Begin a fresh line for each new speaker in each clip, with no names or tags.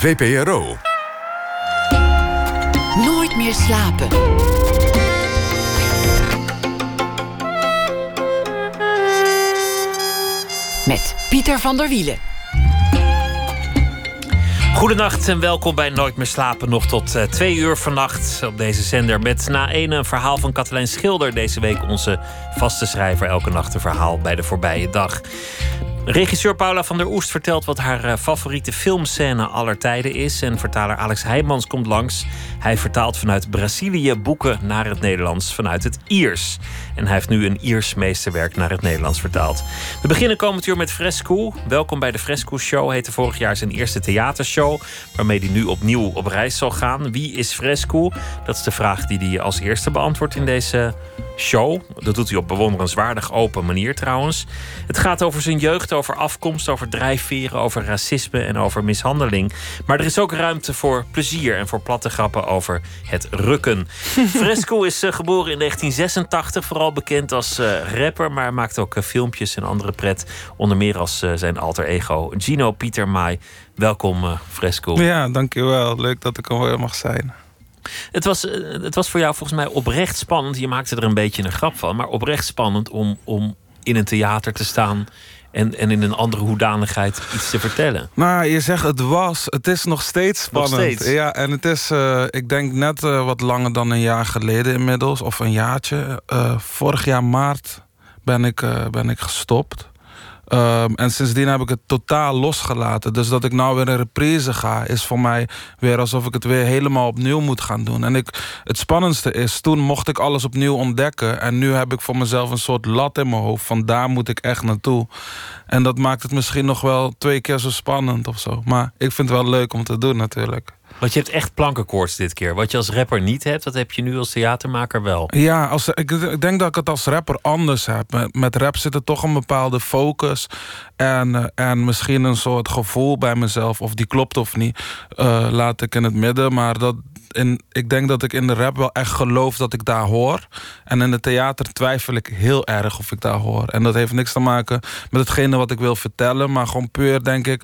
VPRO.
Nooit meer slapen. Met Pieter van der Wielen.
Goedenacht en welkom bij Nooit meer slapen. Nog tot uh, twee uur vannacht op deze zender. Met na een een verhaal van Katelijn Schilder. Deze week onze vaste schrijver. Elke nacht een verhaal bij de voorbije dag. Regisseur Paula van der Oest vertelt wat haar eh, favoriete filmscène aller tijden is. En vertaler Alex Heijmans komt langs. Hij vertaalt vanuit Brazilië boeken naar het Nederlands vanuit het Iers. En hij heeft nu een Iers meesterwerk naar het Nederlands vertaald. We beginnen komend uur met Fresco. Welkom bij de Fresco Show heette vorig jaar zijn eerste theatershow. Waarmee hij nu opnieuw op reis zal gaan. Wie is Fresco? Dat is de vraag die hij als eerste beantwoordt in deze show. Dat doet hij op bewonderenswaardig open manier trouwens. Het gaat over zijn jeugd, over afkomst, over drijfveren, over racisme en over mishandeling. Maar er is ook ruimte voor plezier en voor platte grappen over het rukken. Fresco is uh, geboren in 1986, vooral bekend als uh, rapper, maar maakt ook uh, filmpjes en andere pret. Onder meer als zijn alter ego Gino Pieter Mai. Welkom Fresco.
Ja, dankjewel. Leuk dat ik er mag zijn.
Het was, het was voor jou volgens mij oprecht spannend. Je maakte er een beetje een grap van, maar oprecht spannend om, om in een theater te staan en, en in een andere hoedanigheid iets te vertellen.
Nou, je zegt het was. Het is nog steeds spannend.
Nog steeds.
Ja, en het is, uh, ik denk net uh, wat langer dan een jaar geleden inmiddels, of een jaartje. Uh, vorig jaar maart ben ik, ben ik gestopt. Um, en sindsdien heb ik het totaal losgelaten. Dus dat ik nou weer een reprise ga, is voor mij weer alsof ik het weer helemaal opnieuw moet gaan doen. En ik, het spannendste is, toen mocht ik alles opnieuw ontdekken. En nu heb ik voor mezelf een soort lat in mijn hoofd. Van daar moet ik echt naartoe. En dat maakt het misschien nog wel twee keer zo spannend of zo. Maar ik vind het wel leuk om te doen natuurlijk.
Want je hebt echt plankenkoorts dit keer. Wat je als rapper niet hebt, dat heb je nu als theatermaker wel.
Ja, als, ik, denk dat ik het als rapper anders heb. Met, met rap zit er toch een bepaalde focus. En, eh, en misschien een soort gevoel bij mezelf. Of die klopt of niet. Uh, laat ik in het midden. Maar dat, in, ik denk dat ik in de rap wel echt geloof dat ik daar hoor. En in het theater twijfel ik heel erg of ik daar hoor. En dat heeft niks te maken met hetgene wat ik wil vertellen. Maar gewoon puur denk ik,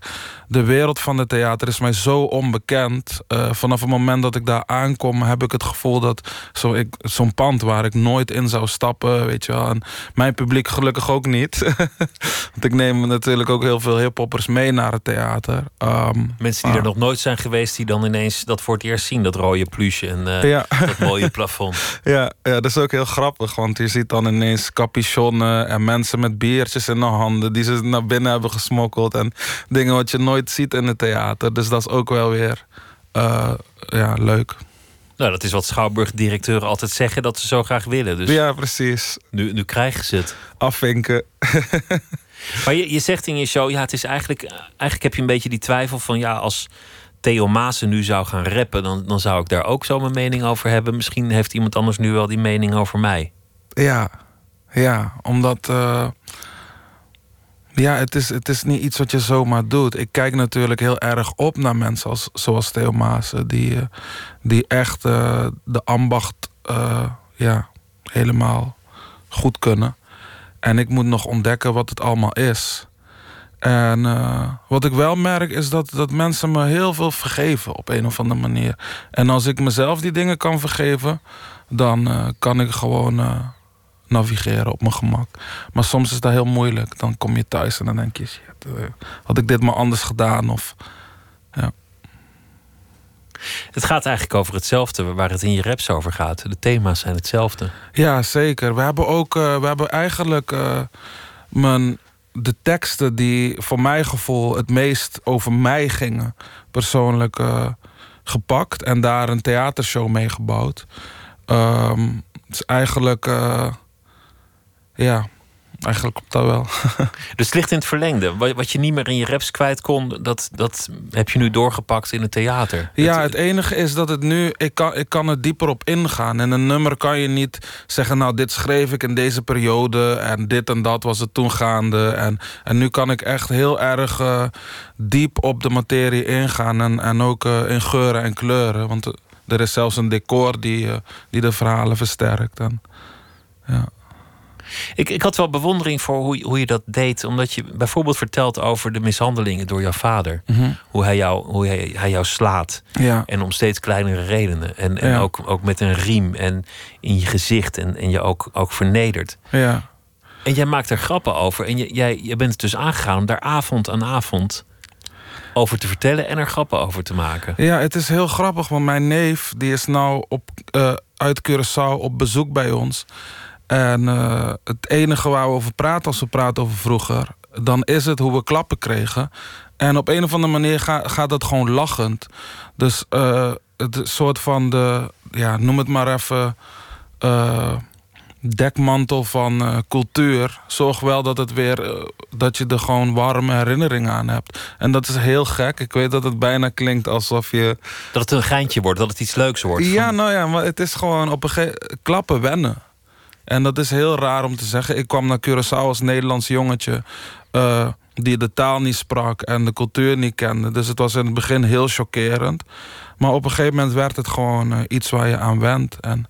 de wereld van het theater is mij zo onbekend. Uh, vanaf het moment dat ik daar aankom heb ik het gevoel dat zo'n zo pand waar ik nooit in zou stappen. Weet je wel. En mijn publiek gelukkig ook niet. Want ik neem natuurlijk ook heel veel hiphoppers mee naar het theater. Um,
Mensen die er nog nooit zijn geweest, die dan ineens dat voor het eerst zien. Dat rode pluche en uh, dat mooie plafond.
Ja, ja, dat is ook heel grappig. Want je ziet dan ineens capuchonnen en mensen met biertjes in de handen... die ze naar binnen hebben gesmokkeld. En dingen wat je nooit ziet in het theater. Dus dat is ook wel weer uh, ja, leuk.
Nou, dat is wat Schouwburg-directeuren altijd zeggen dat ze zo graag willen. Dus
ja, precies.
Nu, nu krijgen ze het.
Afvinken.
maar je, je zegt in je show, ja, het is eigenlijk, eigenlijk heb je een beetje die twijfel van ja, als Theo Maassen nu zou gaan rappen, dan, dan zou ik daar ook zo mijn mening over hebben. Misschien heeft iemand anders nu wel die mening over mij.
Ja, ja, omdat. Uh, ja, het is, het is niet iets wat je zomaar doet. Ik kijk natuurlijk heel erg op naar mensen als, zoals Theo Maassen, die, uh, die echt uh, de ambacht ja, helemaal goed kunnen. En ik moet nog ontdekken wat het allemaal is. En wat ik wel merk is dat, dat mensen me heel veel vergeven op een of andere manier. En als ik mezelf die dingen kan vergeven, dan kan ik gewoon navigeren op mijn gemak. Maar soms is dat heel moeilijk. Dan kom je thuis en dan denk je, shit, had ik dit maar anders gedaan? Of, ja.
Het gaat eigenlijk over hetzelfde waar het in je raps over gaat. De thema's zijn hetzelfde.
Ja, zeker. We hebben ook, we hebben eigenlijk mijn de teksten die voor mijn gevoel het meest over mij gingen, persoonlijk uh, gepakt en daar een theatershow mee gebouwd. Um, het is eigenlijk, uh, ja, Eigenlijk klopt dat wel.
dus ligt in het verlengde. Wat je niet meer in je raps kwijt kon, dat, dat heb je nu doorgepakt in het theater.
Ja, het enige is dat het nu, ik kan, ik kan er dieper op ingaan. En een nummer kan je niet zeggen, nou dit schreef ik in deze periode en dit en dat was het toen gaande. En, en nu kan ik echt heel erg uh, diep op de materie ingaan en, en ook uh, in geuren en kleuren. Want er is zelfs een decor die, uh, die de verhalen versterkt. En, ja.
Ik, ik had wel bewondering voor hoe, hoe je dat deed. Omdat je bijvoorbeeld vertelt over de mishandelingen door jouw vader.
Mhm.
Hoe, hij jou, hoe hij, hij jou slaat.
Ja.
En om steeds kleinere redenen. En, en
Ja.
ook, ook met een riem en in je gezicht. En, en je ook, ook vernedert.
Ja.
En jij maakt er grappen over. En je, jij, je bent dus aangegaan om daar avond aan avond over te vertellen en er grappen over te maken.
Ja, het is heel grappig, want mijn neef die is nou op, eh, uit Curaçao op bezoek bij ons. En eh, het enige waar we over praten als we praten over vroeger, dan is het hoe we klappen kregen. En op een of andere manier ga- gaat het gewoon lachend. Dus eh, het soort van de, ja, noem het maar even, eh, dekmantel van cultuur. Zorg wel dat het weer, dat je er gewoon warme herinneringen aan hebt. En dat is heel gek. Ik weet dat het bijna klinkt alsof je
Dat het een geintje wordt, dat het iets leuks wordt.
ja,
Van-
nou ja, maar het is gewoon op een gegeven klappen wennen. En dat is heel raar om te zeggen. Ik kwam naar Curaçao als Nederlands jongetje. eh, die de taal niet sprak en de cultuur niet kende. Dus het was in het begin heel chockerend. Maar op een gegeven moment werd het gewoon eh, iets waar je aan went. En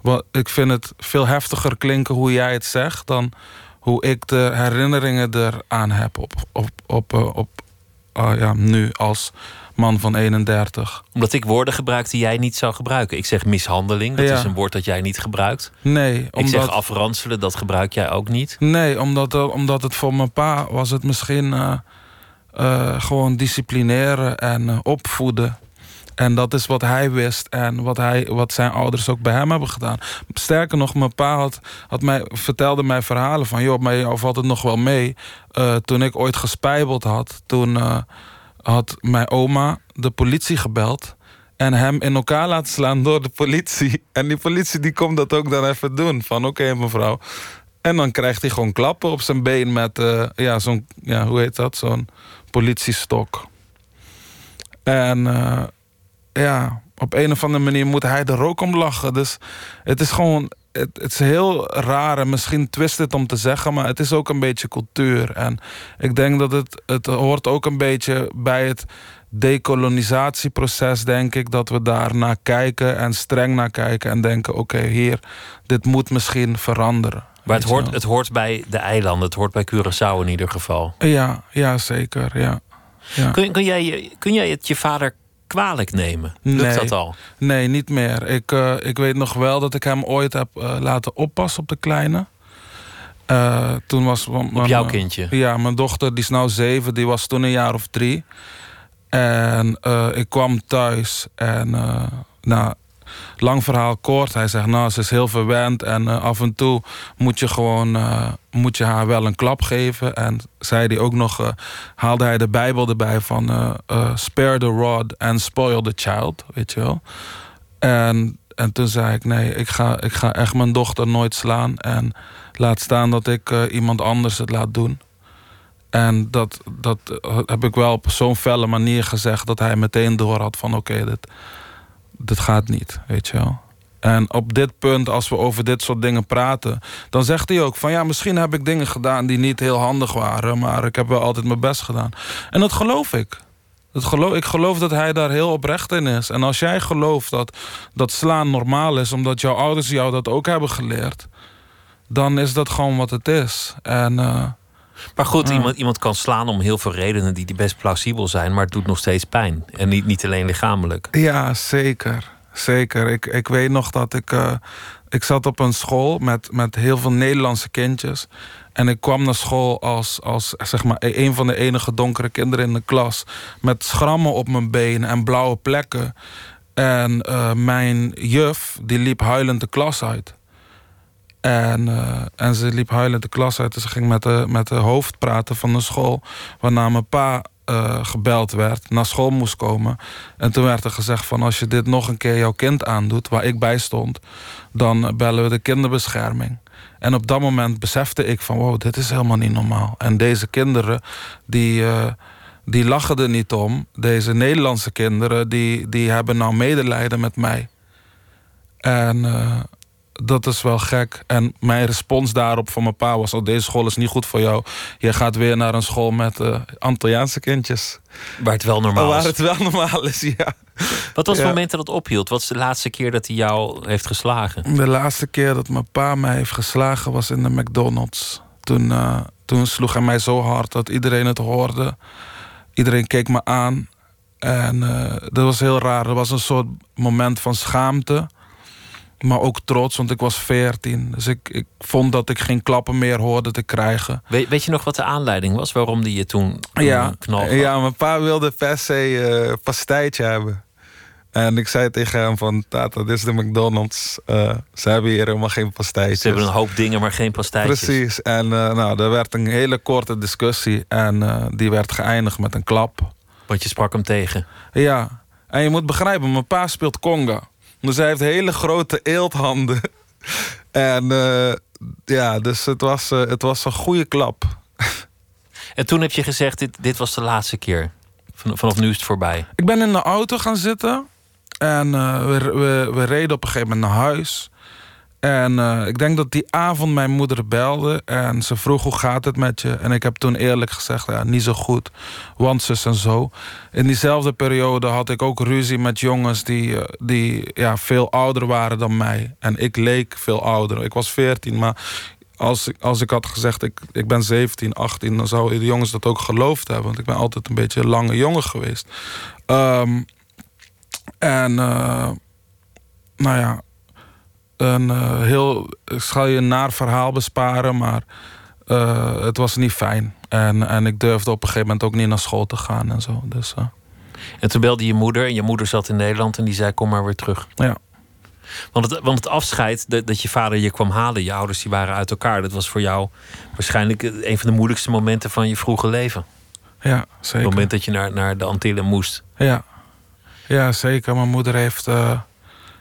wat, ik vind het veel heftiger klinken hoe jij het zegt... dan hoe ik de herinneringen eraan heb op, op, op, eh, ah ja, nu als man van 31.
Omdat ik woorden gebruik die jij niet zou gebruiken. Ik zeg mishandeling, dat
Ja.
is een woord dat jij niet gebruikt.
Nee,
Ik
omdat...
zeg afranselen, dat gebruik jij ook niet.
Nee, omdat, omdat het voor mijn pa was het misschien eh, eh, gewoon disciplineren en eh, opvoeden. En dat is wat hij wist en wat, hij, wat zijn ouders ook bij hem hebben gedaan. Sterker nog, mijn pa had, had mij, vertelde mij verhalen van... joh, maar jou valt het nog wel mee. Toen ik ooit gespijbeld had, toen had mijn oma de politie gebeld... en hem in elkaar laten slaan door de politie. En die politie die komt dat ook dan even doen. Van oké mevrouw, en dan krijgt hij gewoon klappen op zijn been met, eh, ja, zo'n, ja, hoe heet dat? Zo'n politiestok. En eh, ja, op een of andere manier moet hij er ook om lachen. Dus het is gewoon, het, het is heel raar en misschien twist het om te zeggen, maar het is ook een beetje cultuur. En ik denk dat het, het hoort ook een beetje bij het decolonisatieproces, denk ik, dat we daar naar kijken en streng naar kijken en denken: oké, hier, dit moet misschien veranderen.
Maar het hoort, het hoort bij de eilanden, het hoort bij Curaçao in ieder geval.
Ja, ja zeker. Ja. Ja.
Kun, kun, jij, kun jij het je vader kwalijk nemen? Lukt
Nee.
dat al?
Nee, niet meer. Ik, eh, ik weet nog wel dat ik hem ooit heb eh, laten oppassen op de kleine. Eh, toen was
Op jouw kindje?
Ja, mijn dochter, die is nou zeven, die was toen een jaar of drie. En ik kwam thuis en nou, lang verhaal kort. Hij zegt, nou, ze is heel verwend en eh, af en toe moet je gewoon eh, moet je haar wel een klap geven. En zei hij ook nog, eh, haalde hij de Bijbel erbij van spare the rod and spoil the child, weet je wel. En, en toen zei ik, nee, ik ga, ik ga echt mijn dochter nooit slaan. En laat staan dat ik iemand anders het laat doen. En dat, dat heb ik wel op zo'n felle manier gezegd... dat hij meteen door had van oké, dit, dit gaat niet, weet je wel. En op dit punt, als we over dit soort dingen praten... dan zegt hij ook van ja, misschien heb ik dingen gedaan... die niet heel handig waren, maar ik heb wel altijd mijn best gedaan. En dat geloof ik. Dat geloof, ik geloof dat hij daar heel oprecht in is. En als jij gelooft dat, dat slaan normaal is... omdat jouw ouders jou dat ook hebben geleerd... dan is dat gewoon wat het is. En... eh,
Maar goed, iemand, iemand kan slaan om heel veel redenen die die best plausibel zijn, maar het doet nog steeds pijn. En niet, niet alleen lichamelijk.
Ja, zeker. Zeker. Ik, ik weet nog dat ik. eh, ik zat op een school met, met heel veel Nederlandse kindjes. En ik kwam naar school als, als zeg maar, een van de enige donkere kinderen in de klas. Met schrammen op mijn benen en blauwe plekken. En eh, mijn juf, die liep huilend de klas uit. En, eh, en ze liep huilend de klas uit. En ze ging met de, met de hoofd praten van de school. Waarna mijn pa eh, gebeld werd, naar school moest komen. En toen werd er gezegd van... als je dit nog een keer jouw kind aandoet, waar ik bij stond... dan bellen we de kinderbescherming. En op dat moment besefte ik van... wow, dit is helemaal niet normaal. En deze kinderen, die... eh, die lachen er niet om. Deze Nederlandse kinderen, die, die hebben nou medelijden met mij. En, dat is wel gek. En mijn respons daarop van mijn pa was: Oh, deze school is niet goed voor jou. Je gaat weer naar een school met uh, Antilliaanse kindjes.
Waar het wel normaal
is.
Waar
het wel normaal is, ja.
Wat was het moment dat het ophield? Wat is de laatste keer dat hij jou heeft geslagen?
De laatste keer dat mijn pa mij heeft geslagen was in de McDonald's. Toen, uh, toen sloeg hij mij zo hard dat iedereen het hoorde. Iedereen keek me aan. En uh, dat was heel raar. Er was een soort moment van schaamte. Maar ook trots, want ik was veertien. Dus ik, ik vond dat ik geen klappen meer hoorde te krijgen.
Weet, weet je nog wat de aanleiding was waarom die je toen,
ja,
knalde?
Ja, mijn pa wilde per se uh, pastijtje hebben. En ik zei tegen hem van, tata, dit is de McDonald's. Uh, ze hebben hier helemaal geen pastijtjes.
Ze hebben een hoop dingen, maar geen pastijtjes.
Precies. En uh, nou, er werd een hele korte discussie. En die werd geëindigd met een klap.
Want je sprak hem tegen?
Ja. En je moet begrijpen, mijn pa speelt conga. Dus hij heeft hele grote eelthanden. En uh, ja, dus het was, uh, het was een goede klap.
En toen heb je gezegd, dit, dit was de laatste keer. Van, vanaf nu is het voorbij.
Ik ben in de auto gaan zitten. En uh, we, we, we, reden op een gegeven moment naar huis. En uh, ik denk dat die avond mijn moeder belde. En ze vroeg hoe gaat het met je. En ik heb toen eerlijk gezegd, ja, niet zo goed. Want zus en zo. In diezelfde periode had ik ook ruzie met jongens die, uh, die ja, veel ouder waren dan mij. En ik leek veel ouder. Ik was 14, maar als als ik had gezegd ik, ik ben 17, 18... dan zouden de jongens dat ook geloofd hebben. Want ik ben altijd een beetje een lange jongen geweest. Um, en uh, nou ja, een uh, heel. Ik zal je een naar verhaal besparen, maar uh, het was niet fijn. En, en ik durfde op een gegeven moment ook niet naar school te gaan en zo. Dus, uh.
En toen belde je moeder en je moeder zat in Nederland en die zei: Kom maar weer terug.
Ja.
Want het, want het afscheid dat, dat je vader je kwam halen, je ouders die waren uit elkaar, dat was voor jou waarschijnlijk een van de moeilijkste momenten van je vroege leven.
Ja, zeker.
Het moment dat je naar, naar de Antillen moest.
Ja, ja zeker. Mijn moeder heeft. Uh,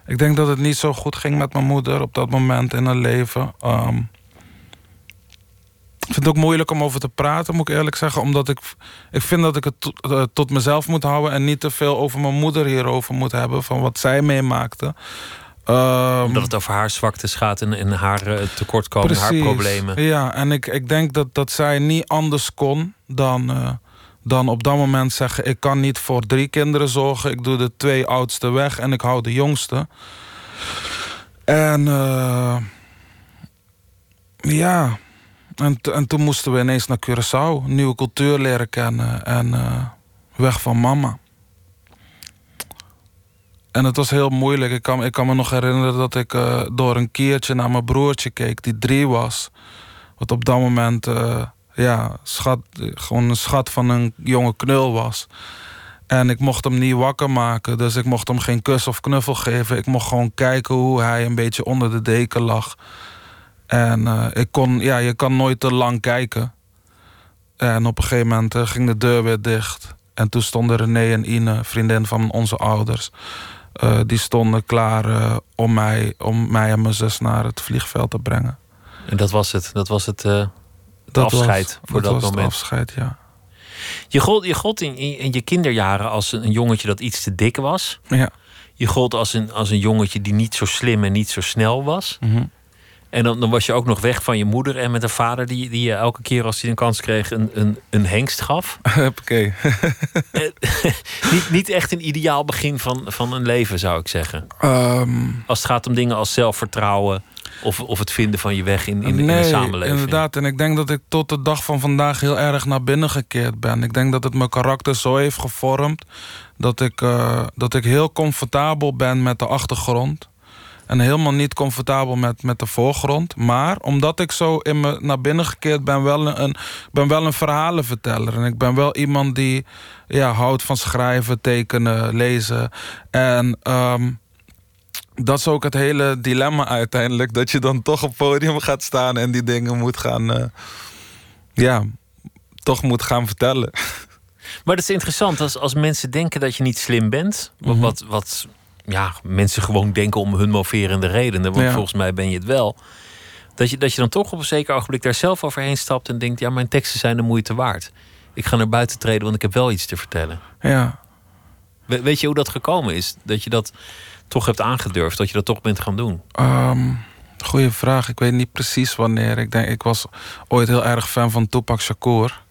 ik denk dat het niet zo goed ging met mijn moeder op dat moment in haar leven. Um, ik vind het ook moeilijk om over te praten, moet ik eerlijk zeggen. Omdat ik, ik vind dat ik het tot, uh, tot mezelf moet houden en niet te veel over mijn moeder hierover moet hebben. Van wat zij meemaakte.
Um, Omdat het over haar zwaktes gaat en, en haar uh, tekortkomingen, haar problemen.
Ja, en ik, ik denk dat, dat zij niet anders kon dan, uh, dan op dat moment zeggen: Ik kan niet voor drie kinderen zorgen. Ik doe de twee oudste weg en ik hou de jongste. En uh, ja, en, en toen moesten we ineens naar Curaçao, nieuwe cultuur leren kennen en weg van mama. En het was heel moeilijk. Ik kan, ik kan me nog herinneren dat ik uh, door een keertje naar mijn broertje keek, die drie was. Wat op dat moment ja, schat, gewoon een schat van een jonge knul was. En ik mocht hem niet wakker maken, dus ik mocht hem geen kus of knuffel geven. Ik mocht gewoon kijken hoe hij een beetje onder de deken lag. En uh, ik kon, ja, je kan nooit te lang kijken. En op een gegeven moment ging de deur weer dicht. En toen stonden René en Ine, vriendin van onze ouders. Uh, die stonden klaar om, mij, om mij en mijn zus naar het vliegveld te brengen.
En dat was het? Dat was het, het afscheid
was,
voor dat,
dat was
moment?
Afscheid, ja.
Je gold, je gold in, in, je kinderjaren als een, een, jongetje dat iets te dik was.
Ja.
Je gold als een, als een jongetje die niet zo slim en niet zo snel was.
Mm -hmm.
En dan, dan, was je ook nog weg van je moeder en met een vader die, die je elke keer als hij een kans kreeg een, een, een hengst gaf.
Oké.
niet, niet echt een ideaal begin van, van een leven, zou ik zeggen.
Um,
als het gaat om dingen als zelfvertrouwen of, of het vinden van je weg in, in,
nee,
in de samenleving.
Inderdaad, en ik denk dat ik tot de dag van vandaag heel erg naar binnen gekeerd ben. Ik denk dat het mijn karakter zo heeft gevormd dat ik, uh, dat ik heel comfortabel ben met de achtergrond. En helemaal niet comfortabel met, met de voorgrond. Maar omdat ik zo in me naar binnen gekeerd ben, wel een, een, ben wel een verhalenverteller. En ik ben wel iemand die ja, houdt van schrijven, tekenen, lezen. En um, dat is ook het hele dilemma uiteindelijk. Dat je dan toch op podium gaat staan en die dingen moet gaan. Uh, ja, toch moet gaan vertellen.
Maar dat is interessant als, als mensen denken dat je niet slim bent. Mm -hmm. Wat. wat ja, mensen gewoon denken om hun moverende redenen. Want ja. volgens mij ben je het wel. Dat je, dat je dan toch op een zeker ogenblik daar zelf overheen stapt en denkt: ja, mijn teksten zijn de moeite waard. Ik ga naar buiten treden, want ik heb wel iets te vertellen.
Ja.
We, weet je hoe dat gekomen is? Dat je dat toch hebt aangedurfd, dat je dat toch bent gaan doen?
Um, Goeie vraag. Ik weet niet precies wanneer. Ik denk, ik was ooit heel erg fan van Tupac Shakur.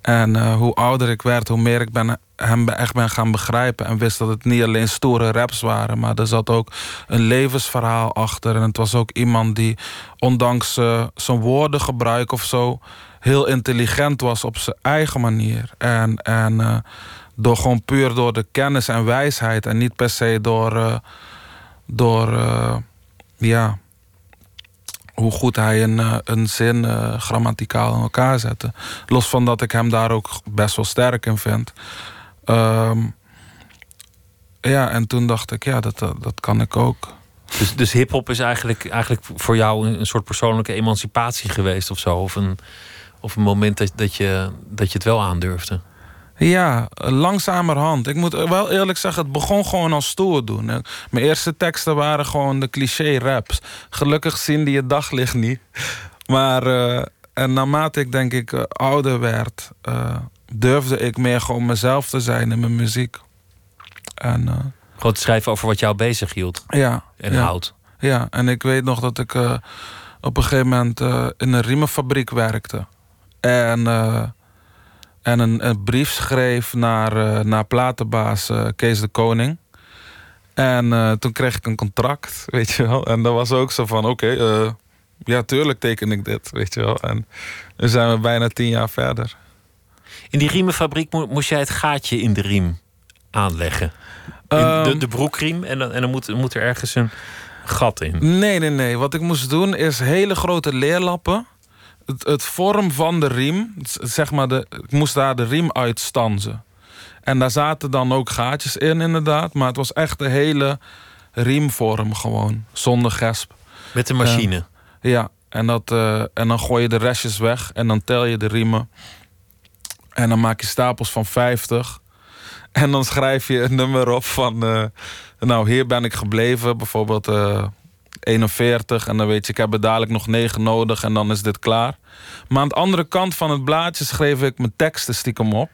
En uh, hoe ouder ik werd, hoe meer ik ben, hem echt ben gaan begrijpen. En wist dat het niet alleen stoere raps waren. Maar er zat ook een levensverhaal achter. En het was ook iemand die, ondanks uh, zijn woordengebruik of zo... heel intelligent was op zijn eigen manier. En, en uh, door gewoon puur door de kennis en wijsheid. En niet per se door... door ja, hoe goed hij een, eh, een zin grammaticaal in elkaar zette. Los van dat ik hem daar ook best wel sterk in vind. Um, ja, en toen dacht ik, ja, dat, dat kan ik ook.
Dus, dus hip-hop is eigenlijk, eigenlijk voor jou een, een soort persoonlijke emancipatie geweest of zo? Of een, of een moment dat, dat, je, dat je het wel aandurfde?
Ja, langzamerhand. Ik moet wel eerlijk zeggen, het begon gewoon als stoer doen. Mijn eerste teksten waren gewoon de cliché raps. Gelukkig zien die het daglicht niet. Maar uh, en naarmate ik denk ik uh, ouder werd, uh, durfde ik meer gewoon mezelf te zijn in mijn muziek. En,
gewoon te schrijven over wat jou bezig hield.
Ja.
En
ja,
houdt.
Ja, en ik weet nog dat ik op een gegeven moment in een riemenfabriek werkte. En en een, een brief schreef naar, uh, naar platenbaas uh, Kees de Koning. En uh, toen kreeg ik een contract, weet je wel. En dat was ook zo van, oké, okay, ja, tuurlijk teken ik dit, weet je wel. En nu zijn we bijna tien jaar verder.
In die riemenfabriek moest jij het gaatje in de riem aanleggen? In
Ehm.
de, de broekriem en dan, en dan moet, moet er ergens een gat in.
Nee, nee, nee. Wat ik moest doen is hele grote leerlappen het, het, vorm van de riem, zeg maar, de, ik moest daar de riem uitstanzen. En daar zaten dan ook gaatjes in, inderdaad. Maar het was echt de hele riemvorm gewoon, zonder gesp.
Met de machine?
Uh, ja, en, dat, uh, en dan gooi je de restjes weg en dan tel je de riemen. En dan maak je stapels van 50. En dan schrijf je een nummer op van... Uh, nou, hier ben ik gebleven, bijvoorbeeld... 41 en dan weet je, ik heb er dadelijk nog 9 nodig en dan is dit klaar. Maar aan de andere kant van het blaadje schreef ik mijn teksten stiekem op.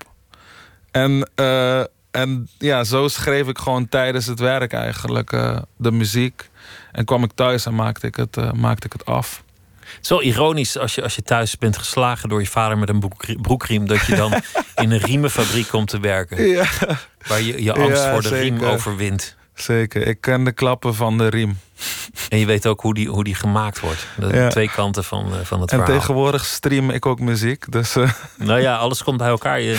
En, uh, en ja, zo schreef ik gewoon tijdens het werk eigenlijk uh, de muziek. En kwam ik thuis en maakte ik het, uh, maakte ik het af.
Het is wel ironisch als je, als je thuis bent geslagen door je vader met een broekriem, dat je dan in een riemenfabriek komt te werken.
Ja.
Waar je je angst ja, voor de zeker. riem overwint.
Zeker, ik ken de klappen van de riem.
En je weet ook hoe die, hoe die gemaakt wordt. De ja. twee kanten van, van het
en
verhaal.
En tegenwoordig stream ik ook muziek. Dus, uh...
Nou ja, alles komt bij elkaar. Je,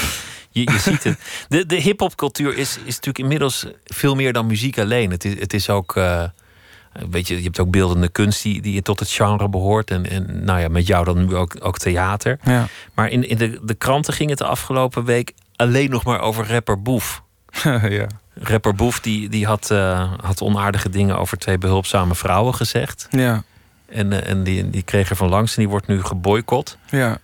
je, je ziet het. De, de hip-hop-cultuur is, is natuurlijk inmiddels veel meer dan muziek alleen. Het is, het is ook. Uh, weet je, je hebt ook beeldende kunst die, die tot het genre behoort. En, en nou ja, met jou dan nu ook, ook theater.
Ja.
Maar in, in de, de kranten ging het de afgelopen week alleen nog maar over rapper Boef.
ja.
Rapper Boef die, die had, uh, had onaardige dingen over twee behulpzame vrouwen gezegd.
Ja.
En, uh, en die, die kreeg er van langs en die wordt nu geboycott.
Ja.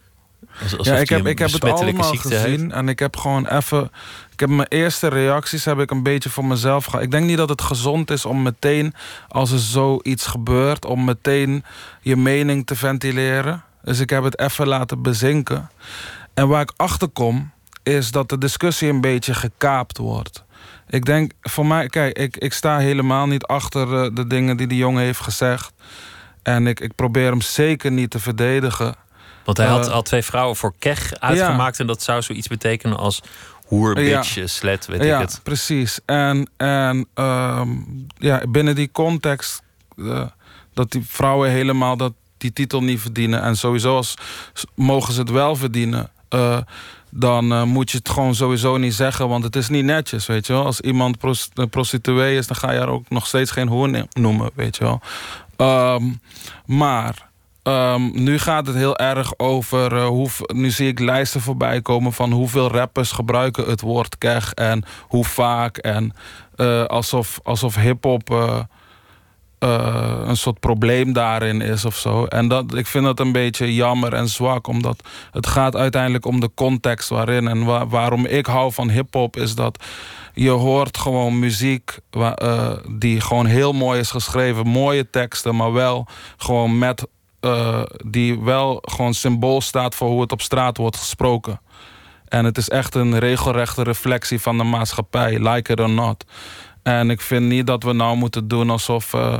Alsof
ja, ik heb, ik heb het allemaal gezien.
Heeft.
En ik heb gewoon even. Ik heb mijn eerste reacties heb ik een beetje voor mezelf gehad. Ik denk niet dat het gezond is om meteen, als er zoiets gebeurt, om meteen je mening te ventileren. Dus ik heb het even laten bezinken. En waar ik achter kom, is dat de discussie een beetje gekaapt wordt. Ik denk, voor mij, kijk, ik, ik sta helemaal niet achter uh, de dingen die die jongen heeft gezegd. En ik, ik probeer hem zeker niet te verdedigen.
Want hij had uh, al twee vrouwen voor keg uitgemaakt. Ja. En dat zou zoiets betekenen als hoer, bitch, ja. slet, weet
ja,
ik het.
precies. En, en um, ja, binnen die context... Uh, dat die vrouwen helemaal dat, die titel niet verdienen. En sowieso als, mogen ze het wel verdienen dan uh, moet je het gewoon sowieso niet zeggen. Want het is niet netjes, weet je wel. Als iemand prost prostituee is, dan ga je er ook nog steeds geen hoer noemen, weet je wel. Um, maar um, nu gaat het heel erg over... Uh, hoe, nu zie ik lijsten voorbij komen van hoeveel rappers gebruiken het woord keg... en hoe vaak en alsof, alsof hiphop... Uh, een soort probleem daarin is of zo. En dat, ik vind dat een beetje jammer en zwak, omdat het gaat uiteindelijk om de context waarin. En wa waarom ik hou van hip-hop is dat je hoort gewoon muziek uh, die gewoon heel mooi is geschreven, mooie teksten, maar wel gewoon met. Uh, die wel gewoon symbool staat voor hoe het op straat wordt gesproken. En het is echt een regelrechte reflectie van de maatschappij, like it or not. En ik vind niet dat we nou moeten doen alsof, uh,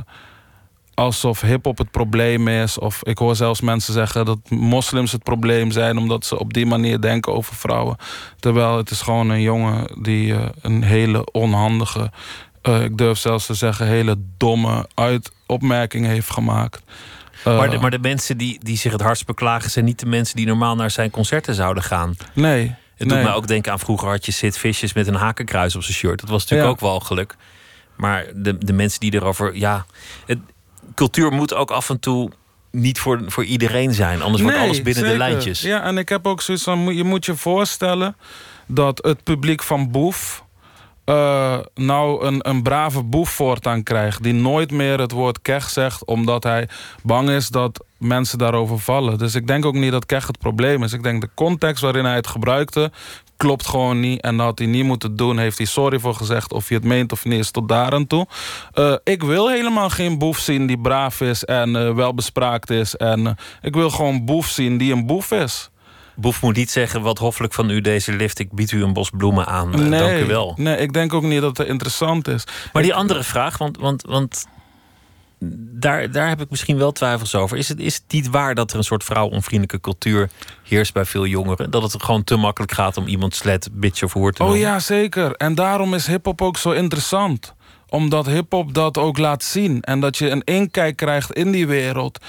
alsof hip-hop het probleem is. Of ik hoor zelfs mensen zeggen dat moslims het probleem zijn, omdat ze op die manier denken over vrouwen. Terwijl het is gewoon een jongen die uh, een hele onhandige, uh, ik durf zelfs te zeggen, hele domme uit opmerking heeft gemaakt.
Uh, maar, de, maar de mensen die, die zich het hardst beklagen, zijn niet de mensen die normaal naar zijn concerten zouden gaan.
Nee.
Het doet mij ook denken aan vroeger had je Sid Vicious met een hakenkruis op zijn shirt. Dat was natuurlijk ook wel geluk. Maar de, de mensen die erover. Ja, het, cultuur moet ook af en toe niet voor, voor iedereen zijn. Anders wordt alles binnen de lijntjes.
Ja, en ik heb ook zoiets van: je moet je voorstellen dat het publiek van Boef. Uh, nou een, een brave boef voortaan krijgt. Die nooit meer het woord kech zegt. Omdat hij bang is dat mensen daarover vallen. Dus ik denk ook niet dat kech het probleem is. Ik denk de context waarin hij het gebruikte klopt gewoon niet. En dat had hij niet moeten doen. Heeft hij sorry voor gezegd. Of je het meent of niet is tot daar en toe. Uh, ik wil helemaal geen boef zien die braaf is en uh, welbespraakt is. En ik wil gewoon boef zien die een boef is.
Boef moet niet zeggen wat hoffelijk van u deze lift. Ik bied u een bos bloemen aan.
nee,
dank u wel.
Nee, ik denk ook niet dat het interessant is.
Maar die andere vraag, want, want, want daar, daar heb ik misschien wel twijfels over. Is het, is het niet waar dat er een soort vrouwonvriendelijke cultuur heerst bij veel jongeren? Dat het gewoon te makkelijk gaat om iemand slet, bitch of hoort te
noemen? Oh ja, zeker. En daarom is hip-hop ook zo interessant omdat hip-hop dat ook laat zien. En dat je een inkijk krijgt in die wereld.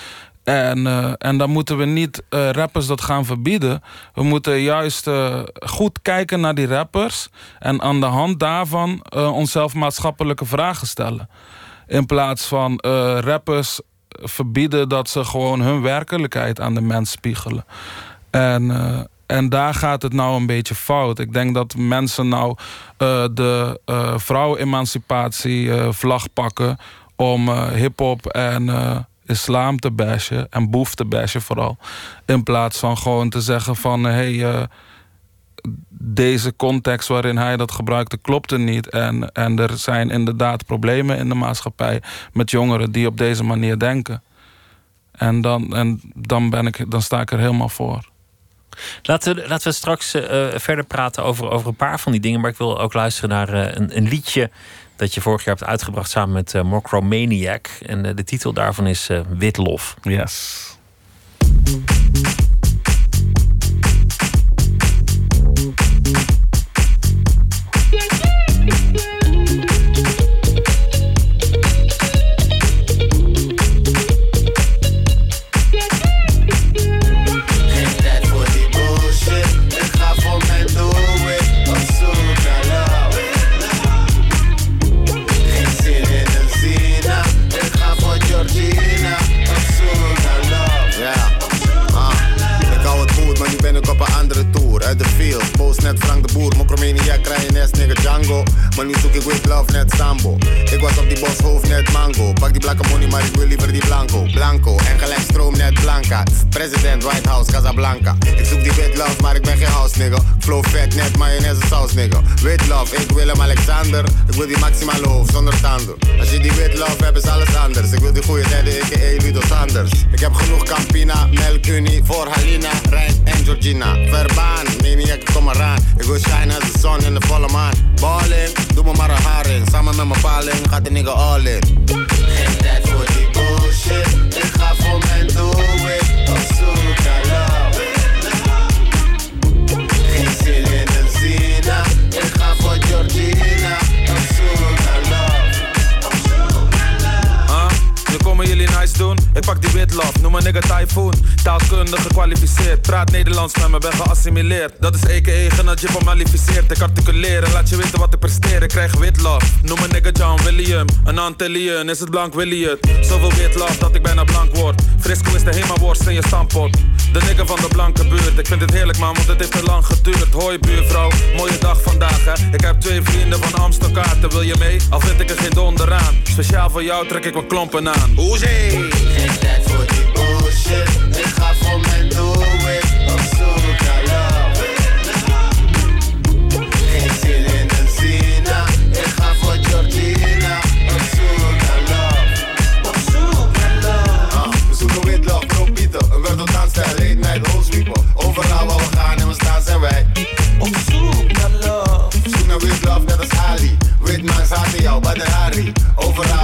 En, uh, en dan moeten we niet uh, rappers dat gaan verbieden. We moeten juist uh, goed kijken naar die rappers. En aan de hand daarvan onszelf maatschappelijke vragen stellen. In plaats van rappers verbieden dat ze gewoon hun werkelijkheid aan de mens spiegelen. En, en daar gaat het nou een beetje fout. Ik denk dat mensen nou de vrouwenemancipatie vlag pakken om hip-hop en islam te bashen en boef te bashen vooral. In plaats van gewoon te zeggen van hé. Hey, deze context waarin hij dat gebruikte klopte niet. En, en er zijn inderdaad problemen in de maatschappij met jongeren die op deze manier denken. En dan, en dan, ben ik, dan sta ik er helemaal voor.
Laten we, laten we straks uh, verder praten over, over een paar van die dingen. Maar ik wil ook luisteren naar een, een, liedje dat je vorig jaar hebt uitgebracht samen met uh, Mokromaniac. En de titel daarvan is Witlof.
Yes.
Mokromini, ja krijgen maar nu zoek ik with love net Sambo. Ik was op die boshoofd net mango. Pak die blakke money, maar ik wil liever die blanco. Blanco en gelijk stroom net blanca. President White House, Casablanca. Ik zoek die wit love, maar ik ben geen house nigga. Flow vet net mayonaise saus nigga. Wit love, ik wil hem Alexander. Ik wil die maximale hoofd zonder tanden. Als je die wit love hebt, is alles anders. Ik wil die goede derde, ik Ludo Sanders. Ik heb genoeg Campina, Melk Unie voor Halina, Rijn en Georgina. Verbaan, maniac, kom eraan. Ik wil shine als de zon in de volle maan. Balling. Doe me maar een haar in. Samen met mijn paling gaat de nigga all in. Geen tijd voor die bullshit. Ik ga voor mijn doel.
Doen. Ik pak die witlof, noem een nigga typhoon. Taalkundig gekwalificeerd, praat Nederlands met me, ben geassimileerd. Dat is a.k.a. genadje van malificeerd. Ik articuleer en laat je weten wat ik presteer. Ik krijg witlof, noem een nigga John William. Een Antillian, is het blank Willy het? Zoveel witlof dat ik bijna blank word. Frisco is de hema-worst in je stampot. De nigga van de blanke buurt, ik vind het heerlijk man, want het heeft te lang geduurd. Hoi buurvrouw, mooie dag vandaag hè. Ik heb twee vrienden van Amstelkaarten, wil je mee? Al vind ik er geen donder aan. Speciaal voor jou trek ik mijn klompen aan.
Hoezee! Geen tijd voor die bullshit. Ik ga voor mijn doel. Op zoek naar love. Geen zin in een zina. Ik ga voor Georgina. Op zoek naar love. Op zoek naar love. Ah, we zoeken wit love, bro Pieter. Een word op dansstijl, late night, hoosweeper. Overal waar we gaan en we staan zijn wij. Op zoek naar love. Zoek naar wit love, net als Ali. Wit man in jou, bij de Harry. Overal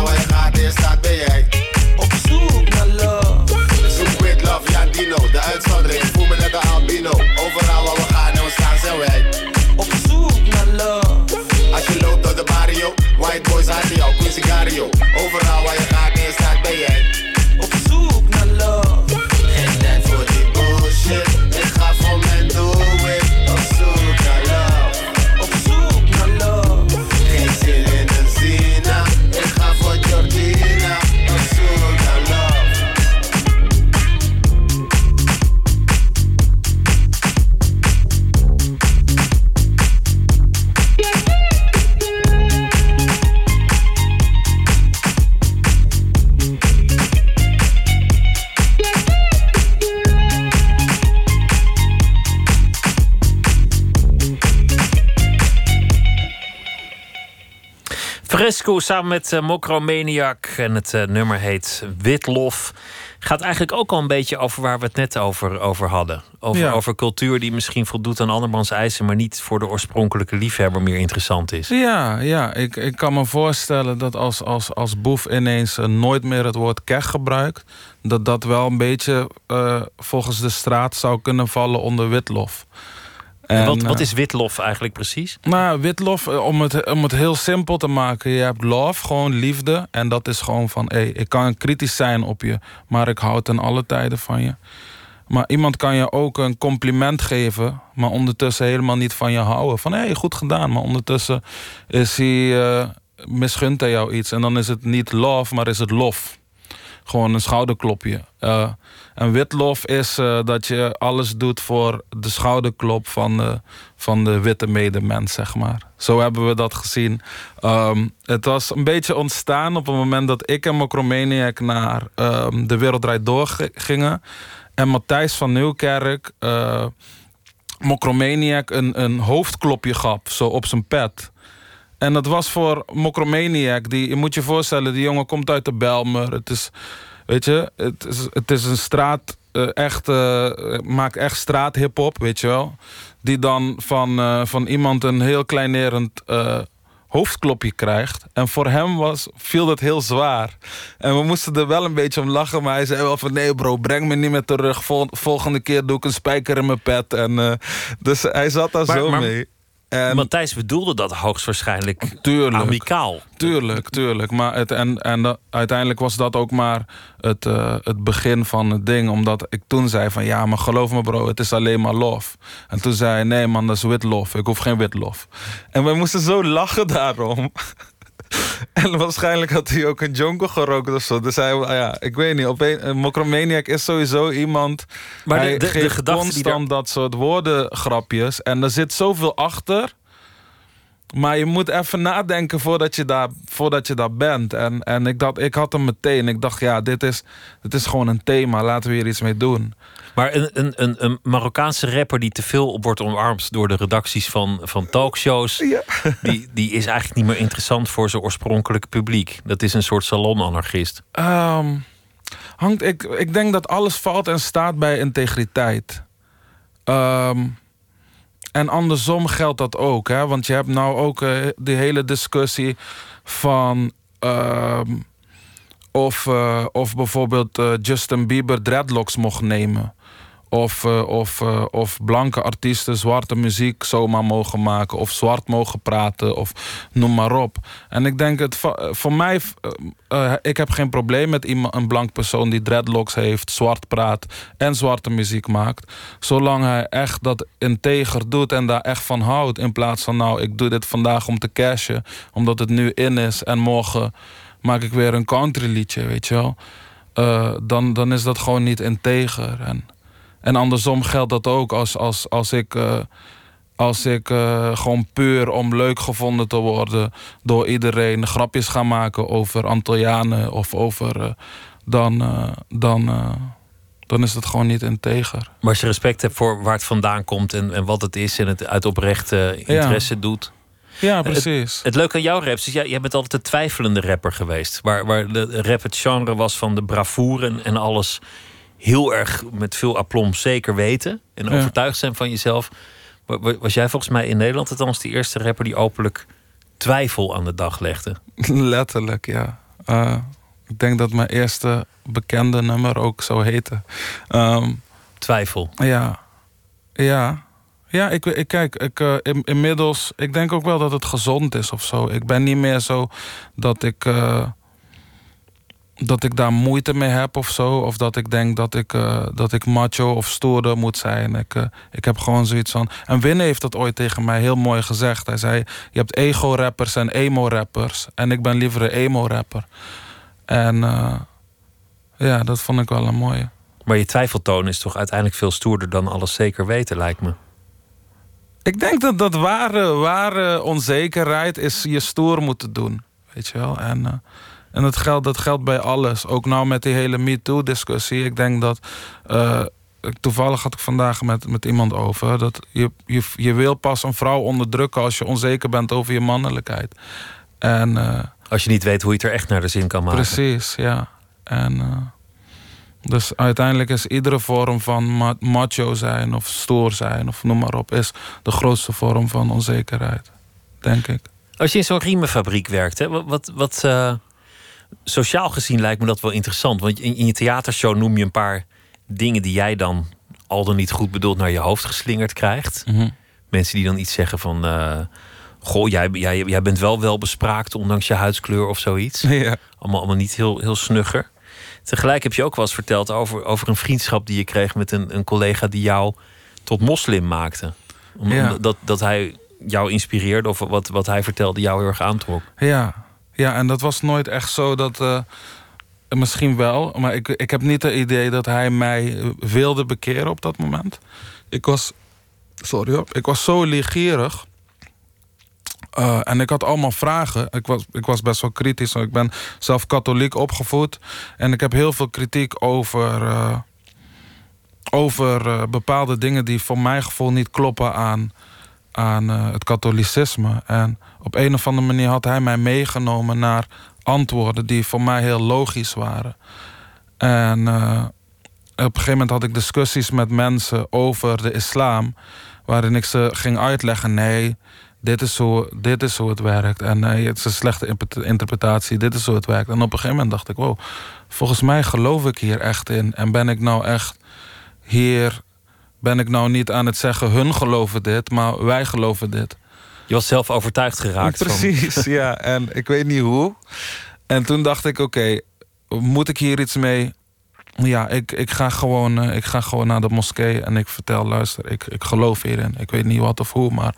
Samen met uh, Mokromaniac en het eh, nummer heet Witlof. Gaat eigenlijk ook al een beetje over waar we het net over, over hadden. Over,
Ja.
over cultuur die misschien voldoet aan andermans eisen, maar niet voor de oorspronkelijke liefhebber meer interessant is.
Ja, ja ik, ik kan me voorstellen dat als, als, als Boef ineens eh, nooit meer het woord keg gebruikt, dat dat wel een beetje volgens de straat zou kunnen vallen onder witlof.
En wat, wat
eh,
is witlof eigenlijk precies?
Nou, witlof, eh, om het, om het heel simpel te maken. Je hebt love, gewoon liefde. En dat is gewoon van, hé, ik kan kritisch zijn op je, maar ik hou ten alle tijden van je. Maar iemand kan je ook een compliment geven, maar ondertussen helemaal niet van je houden. Van, hé, goed gedaan. Maar ondertussen is hij, eh, misgunt hij jou iets. En dan is het niet love, maar is het lof. Gewoon een schouderklopje. Eh, en witlof is eh, dat je alles doet voor de schouderklop van de, van de witte medemens, zeg maar. Zo hebben we dat gezien. Ehm, het was een beetje ontstaan op het moment dat ik en Mokromaniac naar ehm, De Wereld Draait Door gi- gingen. En Matthijs van Nieuwkerk, eh Mokromaniac, een, een hoofdklopje gaf, zo op zijn pet. En dat was voor Mokromaniac. Die, je moet je voorstellen, die jongen komt uit de Belmer. Het is, weet je, het is, het is een straat, eh, echt, eh, maakt echt straathip-hop, weet je wel. Die dan van, eh, van iemand een heel kleinerend hoofdklopje krijgt. En voor hem was, viel dat heel zwaar. En we moesten er wel een beetje om lachen. Maar hij zei wel van nee bro, breng me niet meer terug. Vol- volgende keer doe ik een spijker in mijn pet. En, dus hij zat daar
Maar-
zo
maar-
mee. En,
Matthijs bedoelde dat hoogstwaarschijnlijk
tuurlijk.
amicaal.
Tuurlijk, tuurlijk. Maar het, en en dat- uiteindelijk was dat ook maar het, eh, het begin van het ding. Omdat ik toen zei van ja, maar geloof me bro, het is alleen maar lof. En toen zei hij nee man, dat is witlof. Ik hoef geen witlof. En wij moesten zo lachen daarom. En waarschijnlijk had hij ook een jonko gerookt of zo. Dus hij, ah ja, ik weet niet. Op een, een Mokromaniac is sowieso iemand.
Maar
hij
de- de
geeft constant dat soort woordengrapjes. En er zit zoveel achter. Maar je moet even nadenken voordat je daar, voordat je daar bent. En, en ik, dacht, ik had hem meteen. Ik dacht, ja, dit is, dit is gewoon een thema. Laten we hier iets mee doen.
Maar een, een, een, Marokkaanse rapper die te veel wordt omarmd door de redacties van, van talkshows, die, die is eigenlijk niet meer interessant voor zijn oorspronkelijke publiek. Dat is een soort salonanarchist.
Ehm, hangt, ik, ik denk dat alles valt en staat bij integriteit. Ehm, en andersom geldt dat ook. Hè? Want je hebt nou ook eh, die hele discussie van... ehm, of, eh, of bijvoorbeeld eh, Justin Bieber dreadlocks mocht nemen. Of, eh, of, eh, of blanke artiesten zwarte muziek zomaar mogen maken. Of zwart mogen praten. Of noem maar op. En ik denk, het, eh, voor mij, ik heb geen probleem met iemand, een blank persoon die dreadlocks heeft, zwart praat en zwarte muziek maakt. Zolang hij echt dat integer doet en daar echt van houdt. In plaats van, nou, ik doe dit vandaag om te cashen. Omdat het nu in is en morgen maak ik weer een country liedje, weet je wel. Dan, dan is dat gewoon niet integer. En, en andersom geldt dat ook als, als, als ik, eh, als ik eh, gewoon puur om leuk gevonden te worden door iedereen grapjes ga maken over Antillianen of over. eh, dan, dan, dan is dat gewoon niet integer.
Maar als je respect hebt voor waar het vandaan komt en, en wat het is en het uit oprechte interesse doet.
Ja, precies.
Het leuke aan jouw raps is, jij, jij bent altijd de twijfelende rapper geweest. Waar, waar de rap het genre was van de bravoure en, en alles heel erg met veel aplomb zeker weten. En
Ja.
overtuigd zijn van jezelf. Wa- wa- Was jij volgens mij in Nederland althans de eerste rapper die openlijk twijfel aan de dag legde?
Letterlijk, ja. Eh, ik denk dat mijn eerste bekende nummer ook zo heette. Ehm,
Twijfel.
Ja, ja, Ja, ik, ik kijk, ik, eh, in- inmiddels, ik denk ook wel dat het gezond is of zo. Ik ben niet meer zo dat ik, eh, dat ik daar moeite mee heb of zo. Of dat ik denk dat ik, eh, dat ik macho of stoerder moet zijn. Ik, eh, ik heb gewoon zoiets van... En Winne heeft dat ooit tegen mij heel mooi gezegd. Hij zei, je hebt ego-rappers en emo-rappers. En ik ben liever een emo-rapper. En eh, ja, dat vond ik wel een mooie.
Maar je twijfeltoon is toch uiteindelijk veel stoerder dan alles zeker weten, lijkt me.
Ik denk dat dat ware, ware onzekerheid is je stoer moeten doen. Weet je wel? En, en dat, geldt, dat geldt bij alles. Ook nou met die hele MeToo-discussie. Ik denk dat. eh, toevallig had ik vandaag met, met iemand over. Dat je, je, je wil pas een vrouw onderdrukken als je onzeker bent over je mannelijkheid. En. eh,
Als je niet weet hoe je het er echt naar de zin kan maken.
Precies, ja. En, eh, dus uiteindelijk is iedere vorm van ma- macho zijn of stoer zijn of noem maar op, is de grootste vorm van onzekerheid, denk ik.
Als je in zo'n riemenfabriek werkt, hè, wat, wat, sociaal gezien lijkt me dat wel interessant. Want in, in je theatershow noem je een paar dingen die jij dan al dan niet goed bedoeld naar je hoofd geslingerd krijgt.
Mhm.
Mensen die dan iets zeggen van. eh, Goh, jij, jij, jij bent wel wel bespraakt, ondanks je huidskleur of zoiets.
Ja.
Allemaal, allemaal niet heel, heel snugger. Tegelijk heb je ook wel eens verteld over, over een vriendschap die je kreeg met een, een collega die jou tot moslim maakte.
Ja.
omdat dat hij jou inspireerde of wat, wat hij vertelde jou heel erg aantrok.
Ja, ja en dat was nooit echt zo dat. eh, misschien wel, maar ik, ik heb niet het idee dat hij mij eh, wilde bekeren op dat moment. Ik was. Sorry hoor. Ik was zo leergierig. Eh, en ik had allemaal vragen. Ik was, ik was best wel kritisch. Ik ben zelf katholiek opgevoed. En ik heb heel veel kritiek over. over bepaalde dingen die voor mijn gevoel niet kloppen aan, aan eh, het katholicisme. En op een of andere manier had hij mij meegenomen naar antwoorden die voor mij heel logisch waren. En eh, op een gegeven moment had ik discussies met mensen over de islam, waarin ik ze ging uitleggen: nee, dit is hoe, dit is hoe het werkt. En nee, het is een slechte interpretatie, dit is hoe het werkt. En op een gegeven moment dacht ik: wow, volgens mij geloof ik hier echt in. En ben ik nou echt hier, ben ik nou niet aan het zeggen: hun geloven dit, maar wij geloven dit.
Je was zelf overtuigd geraakt. van-
Precies, ja. En ik weet niet hoe. En toen dacht ik, oké, moet ik hier iets mee? Ja, ik, ik, ga gewoon, eh, ik ga gewoon naar de moskee en ik vertel, luister, ik, ik geloof hierin. Ik weet niet wat of hoe, maar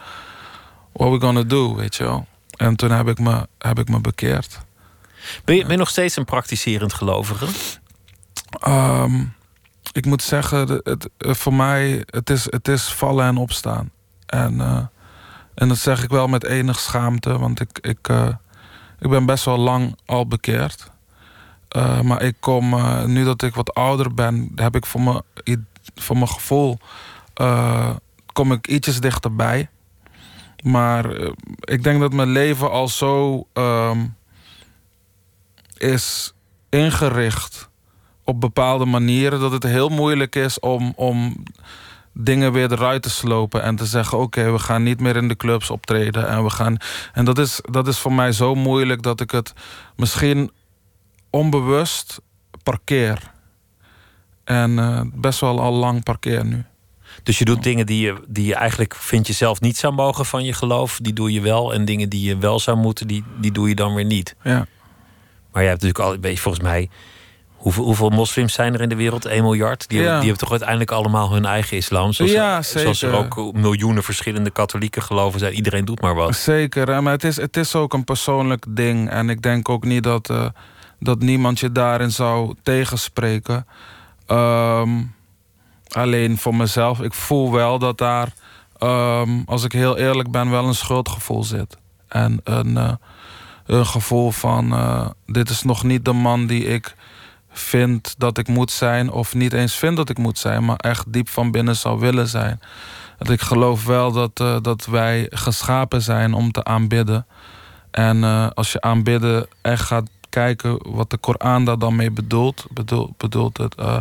what we gonna do, weet je wel. En toen heb ik me, heb ik me bekeerd.
Ben, je, ben je nog steeds een praktiserend gelovige?
Ehm, ik moet zeggen, het, eh, voor mij, het is, het is vallen en opstaan. En, eh, en dat zeg ik wel met enig schaamte, want ik, ik, eh, ik ben best wel lang al bekeerd. Maar ik kom, nu dat ik wat ouder ben, heb ik voor mijn, voor mijn gevoel, kom ik ietsjes dichterbij. Maar ik denk dat mijn leven al zo ehm, is ingericht op bepaalde manieren dat het heel moeilijk is om, om dingen weer eruit te slopen en te zeggen: Oké, we gaan niet meer in de clubs optreden. En, we gaan, en dat, is, dat is voor mij zo moeilijk dat ik het misschien onbewust parkeer. En eh, best wel al lang parkeer nu.
Dus je doet dingen die je, die je eigenlijk vind je zelf niet zou mogen van je geloof, die doe je wel. En dingen die je wel zou moeten, die, die doe je dan weer niet.
Ja.
Maar je hebt natuurlijk al, weet je, volgens mij, hoeveel, hoeveel moslims zijn er in de wereld? 1 miljard. Die, hebben, die hebben toch uiteindelijk allemaal hun eigen islam. Zoals,
Ja,
zoals er
zeker.
ook miljoenen verschillende katholieke geloven zijn. Iedereen doet maar wat.
Zeker, hè, maar het is, het is ook een persoonlijk ding. En ik denk ook niet dat, eh, dat niemand je daarin zou tegenspreken. Ehm, alleen voor mezelf, ik voel wel dat daar, ehm, als ik heel eerlijk ben, wel een schuldgevoel zit. En een, eh, een gevoel van: eh, dit is nog niet de man die ik vind dat ik moet zijn, of niet eens vind dat ik moet zijn, maar echt diep van binnen zou willen zijn. Dat ik geloof wel dat, eh, dat wij geschapen zijn om te aanbidden. En eh, als je aanbidden echt gaat kijken wat de Koran daar dan mee bedoelt, bedoelt, het, eh,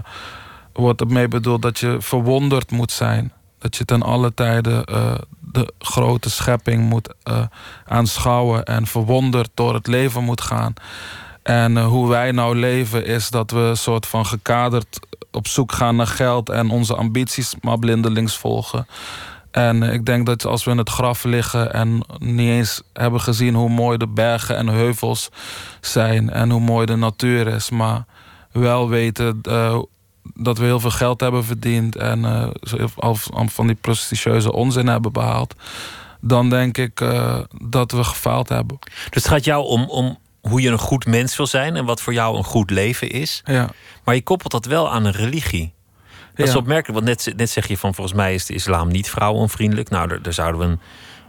wordt ermee bedoeld dat je verwonderd moet zijn. Dat je ten alle tijden de grote schepping moet aanschouwen en verwonderd door het leven moet gaan. En eh, hoe wij nou leven is dat we soort van gekaderd op zoek gaan naar geld en onze ambities maar blindelings volgen. En eh, ik denk dat als we in het graf liggen en niet eens hebben gezien hoe mooi de bergen en heuvels zijn en hoe mooi de natuur is, maar wel weten eh, dat we heel veel geld hebben verdiend en al van die prestigieuse onzin hebben behaald, dan denk ik dat we gefaald hebben.
Dus het gaat jou om, om hoe je een goed mens wil zijn en wat voor jou een goed leven is.
Ja.
Maar je koppelt dat wel aan een religie. Dat is
Ja.
opmerkelijk, want net, net zeg je van volgens mij is de islam niet vrouwenvriendelijk. Nou, daar, daar zouden we een,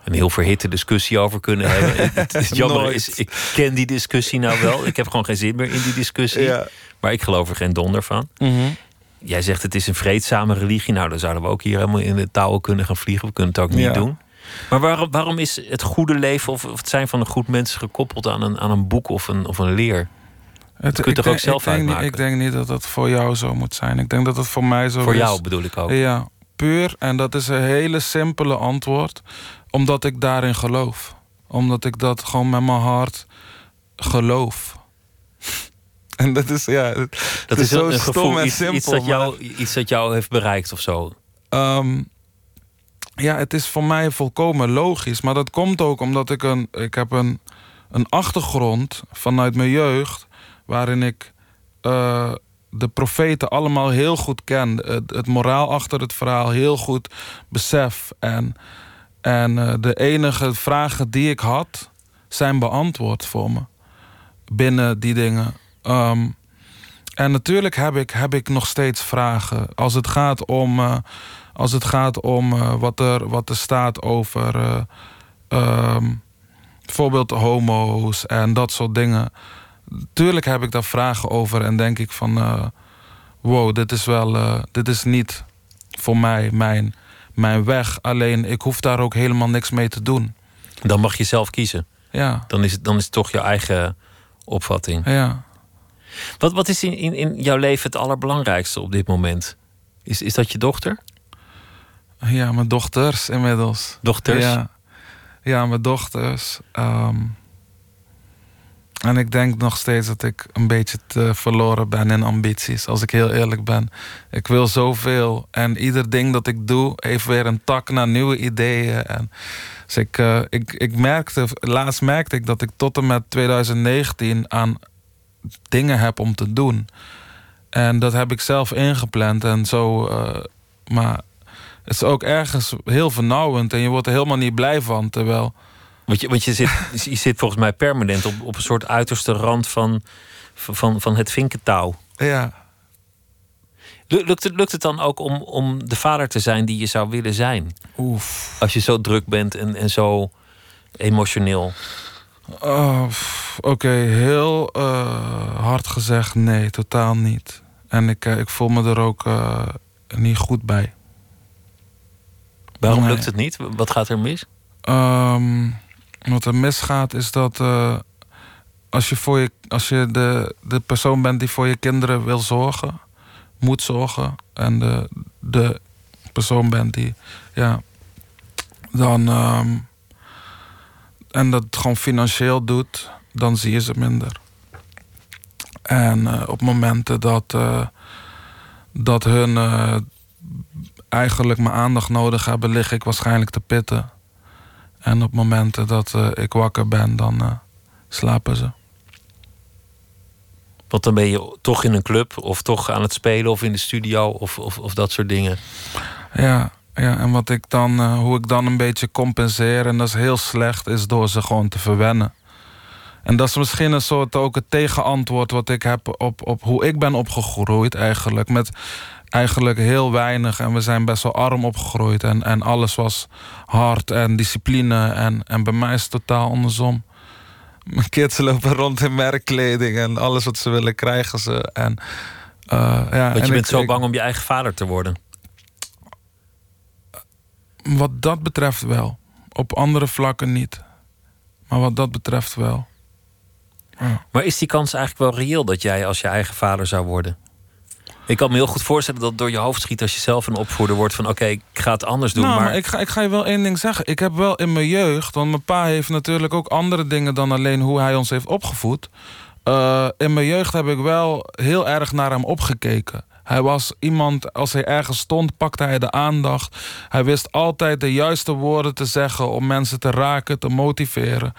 een heel verhitte discussie over kunnen hebben. het, het jammer is, ik ken die discussie nou wel. Ik heb gewoon geen zin meer in die discussie.
Ja.
Maar ik geloof er geen donder van.
Mhm.
Jij zegt het is een vreedzame religie. Nou, dan zouden we ook hier helemaal in de touwen kunnen gaan vliegen. We kunnen het ook niet
Ja.
doen. Maar waarom, waarom is het goede leven of, of het zijn van een goed mens gekoppeld aan een, aan een boek of een, of een leer?
Het,
kun je toch
denk-
ook zelf
ik denk,
uitmaken?
Ik denk niet dat dat voor jou zo moet zijn. Ik denk dat het voor mij zo
Voor
is.
jou bedoel ik ook.
Ja, puur. En dat is een hele simpele antwoord. Omdat ik daarin geloof. Omdat ik dat gewoon met mijn hart geloof. En dat is, ja...
Dat is
zo stom
gevoel,
en
iets, iets,
simpel,
dat jou, iets dat jou heeft bereikt of zo.
Ehm, ja, het is voor mij volkomen logisch. Maar dat komt ook omdat ik een... Ik heb een, een achtergrond vanuit mijn jeugd... waarin ik eh, de profeten allemaal heel goed ken. Het, moraal achter het verhaal heel goed besef. En, en eh, de enige vragen die ik had... zijn beantwoord voor me. Binnen die dingen. Ehm, en natuurlijk heb ik, heb ik nog steeds vragen. Als het gaat om, eh, als het gaat om eh, wat, er, wat er staat over eh, ehm, bijvoorbeeld homo's en dat soort dingen. Tuurlijk heb ik daar vragen over en denk ik van... eh, wow, dit is wel... dit is niet voor mij mijn, mijn weg. Alleen ik hoef daar ook helemaal niks mee te doen.
Dan mag je zelf kiezen.
Ja,
Dan is het, dan is het toch je eigen opvatting.
ja.
Wat, wat is in, in, in jouw leven het allerbelangrijkste op dit moment? Is, is dat je dochter?
Ja, mijn dochters inmiddels.
Dochters?
Ja, ja mijn dochters. Ehm, en ik denk nog steeds dat ik een beetje te verloren ben in ambities, als ik heel eerlijk ben. Ik wil zoveel en ieder ding dat ik doe heeft weer een tak naar nieuwe ideeën. En dus ik, eh, ik, ik merkte, laatst merkte ik dat ik tot en met 2019 aan dingen heb om te doen. En dat heb ik zelf ingepland en zo. eh, maar het is ook ergens heel vernauwend en je wordt er helemaal niet blij van. Terwijl,
Want je, want je, zit, je zit volgens mij permanent op, op een soort uiterste rand van, van, van het vinkentouw.
ja,
Lu- Lukt het, lukt het dan ook om, om de vader te zijn die je zou willen zijn?
oef.
Als je zo druk bent en, en zo emotioneel.
Oh, Oké, heel eh, hard gezegd, nee, totaal niet. En ik, eh, ik voel me er ook eh, niet goed bij.
Waarom
Nee.
lukt het niet? Wat gaat er mis?
Ehm, wat er misgaat is dat eh, als je, voor je, als je de, de persoon bent die voor je kinderen wil zorgen, moet zorgen, en de, de persoon bent die, ja, dan. ehm, en dat gewoon financieel doet, dan zie je ze minder. En eh, op momenten dat, eh, dat hun eigenlijk mijn aandacht nodig hebben, lig ik waarschijnlijk te pitten. En op momenten dat eh, ik wakker ben, dan eh, slapen ze.
Want dan ben je toch in een club of toch aan het spelen of in de studio of, of, of dat soort dingen.
Ja, ja en wat ik dan, eh, hoe ik dan een beetje compenseer, en dat is heel slecht, is door ze gewoon te verwennen. En dat is misschien een soort ook het tegenantwoord wat ik heb op, op hoe ik ben opgegroeid eigenlijk. Met eigenlijk heel weinig en we zijn best wel arm opgegroeid. En, en alles was hard en discipline. En, en bij mij is het totaal andersom. Mijn kids lopen rond in merkkleding en alles wat ze willen krijgen ze. En, eh, ja,
Want
en
je bent
ik-
zo bang om je eigen vader te worden.
Wat dat betreft wel. Op andere vlakken niet. Maar wat dat betreft wel.
Maar is die kans eigenlijk wel reëel dat jij als je eigen vader zou worden? Ik kan me heel goed voorstellen dat het door je hoofd schiet als je zelf een opvoeder wordt van oké, ik ga het anders doen.
nou,
maar
maar, ik, ga, ik ga je wel één ding zeggen. Ik heb wel in mijn jeugd, want mijn pa heeft natuurlijk ook andere dingen dan alleen hoe hij ons heeft opgevoed. Eh, in mijn jeugd heb ik wel heel erg naar hem opgekeken.
Hij was iemand, als hij ergens stond, pakte hij de aandacht. Hij wist altijd de juiste woorden te zeggen om mensen te raken, te motiveren.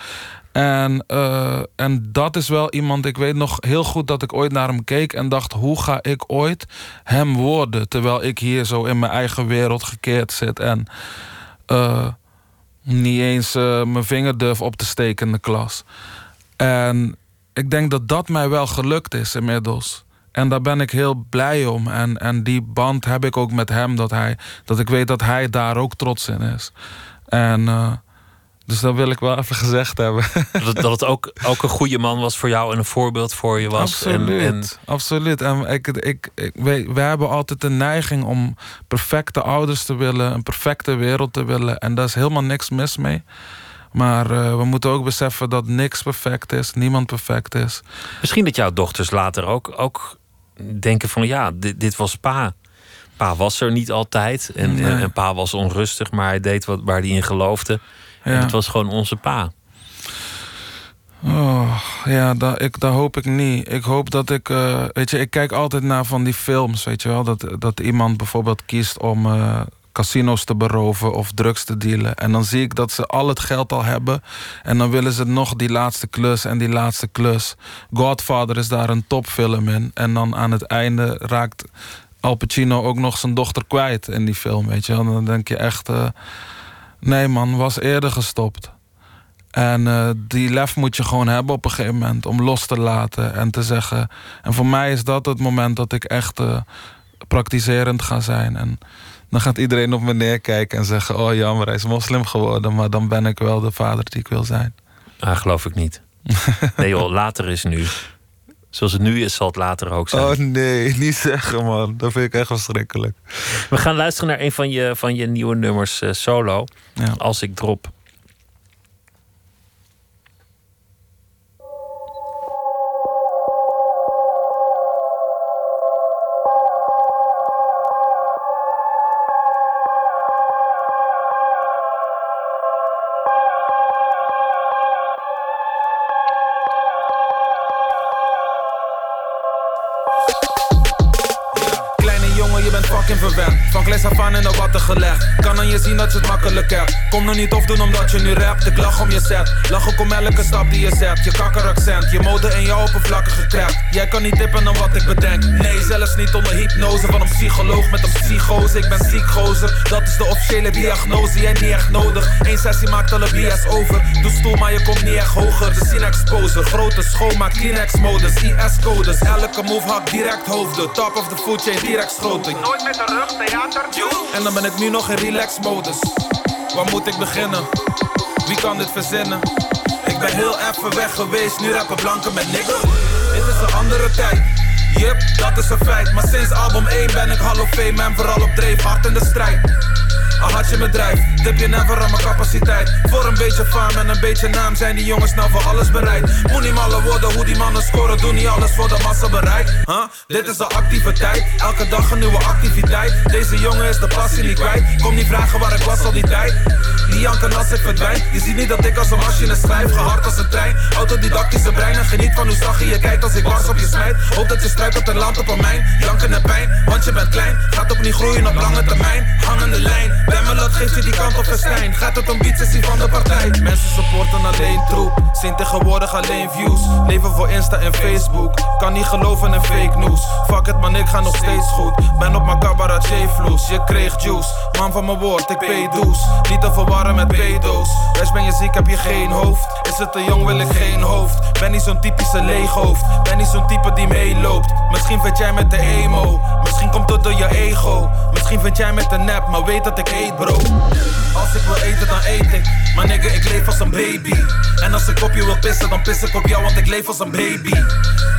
En, eh, en dat is wel iemand, ik weet nog heel goed dat ik ooit naar hem keek en dacht: hoe ga ik ooit hem worden? Terwijl ik hier zo in mijn eigen wereld gekeerd zit en uh, niet eens uh, mijn vinger durf op te steken in de klas. En ik denk dat dat mij wel gelukt is inmiddels. En daar ben ik heel blij om. En, en die band heb ik ook met hem. Dat, hij, dat ik weet dat hij daar ook trots in is. En dus dat wil ik wel even gezegd hebben.
Dat het, dat het ook, ook een goede man was voor jou en een voorbeeld voor je was.
Absoluut. En, en... Absoluut. En ik, ik, we hebben altijd de neiging om perfecte ouders te willen, een perfecte wereld te willen. En daar is helemaal niks mis mee. Maar uh, we moeten ook beseffen dat niks perfect is, niemand perfect is.
Misschien dat jouw dochters later ook, ook denken van ja, dit, dit was pa. Pa was er niet altijd en, nee. en, pa was onrustig, maar hij deed wat, waar hij in geloofde. En het was gewoon onze pa.
Oh, ja, dat, ik, dat hoop ik niet. Ik hoop dat ik... Uh, weet je, ik kijk altijd naar van die films, weet je wel. Dat, dat iemand bijvoorbeeld kiest om uh, casino's te beroven of drugs te dealen. En dan zie ik dat ze al het geld al hebben. En dan willen ze nog die laatste klus en die laatste klus. Godfather is daar een topfilm in. En dan aan het einde raakt Al Pacino ook nog zijn dochter kwijt in die film, weet je wel. Dan denk je echt... Uh, Nee man, was eerder gestopt. En uh, die lef moet je gewoon hebben op een gegeven moment om los te laten en te zeggen. En voor mij is dat het moment dat ik echt uh, praktiserend ga zijn. En dan gaat iedereen op me neerkijken en zeggen: Oh jammer, hij is moslim geworden, maar dan ben ik wel de vader die ik wil zijn.
Ah, geloof ik niet. Nee joh, later is nu. Zoals het nu is, zal het later ook zijn.
Oh nee, niet zeggen man. Dat vind ik echt verschrikkelijk.
We gaan luisteren naar een van je, van je nieuwe nummers uh, solo. Ja. Als ik drop.
Kom nog niet tof doen omdat je nu rapt. Ik lach om je set. Lach ook om elke stap die je zet. Je kakkeraccent, je mode en je oppervlakkige gekrapt. Jij kan niet tippen dan wat ik bedenk. Nee, zelfs niet onder hypnose van een psycholoog met een psychose. Ik ben ziek gozer. Dat is de officiële diagnose. Jij niet echt nodig. Eén sessie maakt alle BS over. Doe stoel, maar je komt niet echt hoger. De scene exposer. Grote schoonmaak, Kleenex modus. IS-codes. Elke move hakt direct hoofden. Top of the food chain, direct schoten. Nooit met de rug, theater. En dan ben ik nu nog in relax modus. Waar moet ik beginnen? Wie kan dit verzinnen? Ik ben heel even weg geweest, nu rappen blanken met niks. Dit is een andere tijd. Yup, dat is een feit. Maar sinds album 1 ben ik hallo fame en vooral op dreef, hard in de strijd. Al had je bedrijf, tip je never aan mijn capaciteit. Voor een beetje fame en een beetje naam zijn die jongens nou voor alles bereid. Moet niet malle worden hoe die mannen scoren, doen niet alles voor de massa bereikt. Huh? Dit is de activiteit, elke dag een nieuwe activiteit. Deze jongen is de passie niet kwijt. Kom niet vragen waar ik was al die tijd. Die janken als ik verdwijn. Je ziet niet dat ik als een machine schrijf, gehard als een trein. Autodidactische brein en geniet van hoe zacht je kijkt als ik was op je smijt. Hoop dat je struikelt en landt op een mijn. Janken en pijn, want je bent klein. Gaat niet groeien op lange termijn. Hangende lijn. Bemmelot geeft je die kant op festijn. Gaat het om beats, van de partij. Mensen supporten alleen troep. Zien tegenwoordig alleen views. Leven voor Insta en Facebook. Kan niet geloven in fake news. Fuck it man, ik ga nog steeds goed. Ben op mijn cabaretier vloes. Je kreeg juice. Man van mijn woord, ik pay dues. Niet te verwarren met pedo's. Wees ben je ziek, heb je geen hoofd. Is het te jong, wil ik geen hoofd. Ben niet zo'n typische leeghoofd. Ben niet zo'n type die meeloopt. Misschien vind jij met de emo. Misschien komt het door je ego. Misschien vind jij met de nep, maar weet dat ik eet bro. Als ik wil eten, dan eet ik. Maar nigga, ik leef als een baby. En als ik op je wil pissen, dan piss ik op jou, want ik leef als een baby.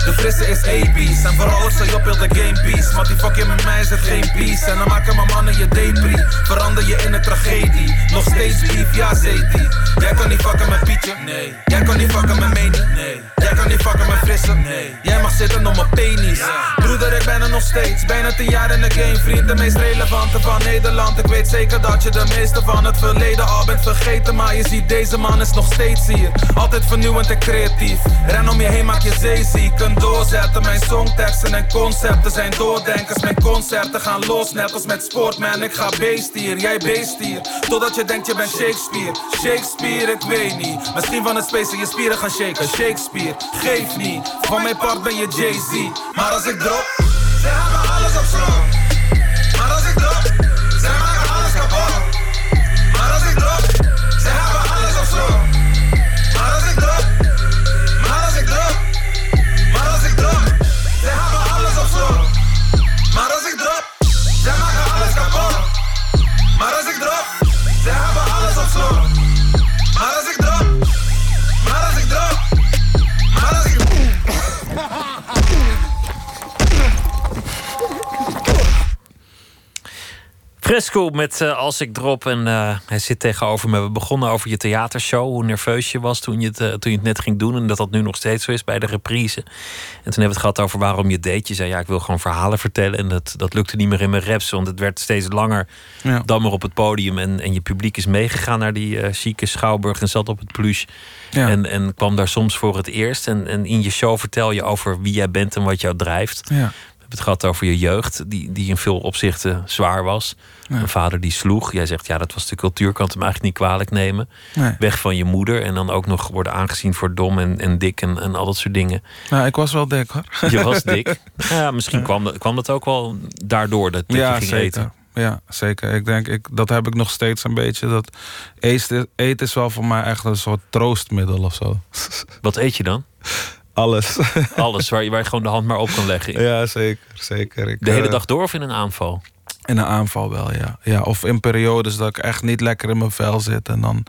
De frisse is AB's. En vooral als je op wil de game piece. Maar die fucking met mij is het geen peace. En dan maken mijn mannen je depri. Verander je in een tragedie. Nog steeds beef, ja zeti. Jij kan niet fucken met Pietje. Nee. Jij kan niet fucken met Meni. Nee. Jij kan niet fucken met Frisse. Nee. Jij mag zitten op mijn penis. Broeder, ik ben
er nog steeds, bijna tien jaar in de game. Vriend, de meest relevante van Nederland. Ik weet zeker dat je de meeste van het verleden al bent vergeten. Maar je ziet, deze man is nog steeds hier. Altijd vernieuwend en creatief. Ren om je heen, maak je zeeziek Kunt doorzetten, mijn songteksten en concepten zijn doordenkers. Mijn concerten gaan los, net als met sport Man, ik ga beest hier, jij beest hier. Totdat je denkt je bent Shakespeare. Shakespeare, ik weet niet. Misschien van het space je spieren gaan shaken. Shakespeare, geef niet. Van mijn part ben je Jay-Z. Maar als ik drop, ze hebben alles op slot
Fresco met eh, Als ik drop. En eh, hij zit tegenover me. We begonnen over je theatershow. Hoe nerveus je was toen je, het, eh, toen je het net ging doen. En dat dat nu nog steeds zo is bij de reprise. En toen hebben we het gehad over waarom je deed. Je zei ja, ik wil gewoon verhalen vertellen. En dat, dat lukte niet meer in mijn raps. Want het werd steeds langer
Ja.
dan maar op het podium. En, en je publiek is meegegaan naar die chique schouwburg. En zat op het pluche.
Ja.
En, en kwam daar soms voor het eerst. En, en in je show vertel je over wie jij bent en wat jou drijft.
Ja.
Het gehad over je jeugd, die, die in veel opzichten zwaar was. Een vader die sloeg. Jij zegt, ja, dat was de cultuur, kan het hem eigenlijk niet kwalijk nemen.
Nee.
Weg van je moeder en dan ook nog worden aangezien voor dom en, en dik en, en al dat soort dingen.
Nou, ik was wel dik hoor.
Je was dik. Ja, misschien kwam dat, kwam dat ook wel daardoor dat, dat
ja,
je ging
zeker.
eten.
Ja, zeker. Ik denk, ik, dat heb ik nog steeds een beetje. Dat eten, eten is wel voor mij echt een soort troostmiddel of zo.
Wat eet je dan?
Alles.
Alles waar je, waar je gewoon de hand maar op kan leggen.
ja, zeker. zeker. Ik,
De hele
eh,
dag door of in een aanval?
In een aanval wel, ja. ja. Of in periodes dat ik echt niet lekker in mijn vel zit. En dan,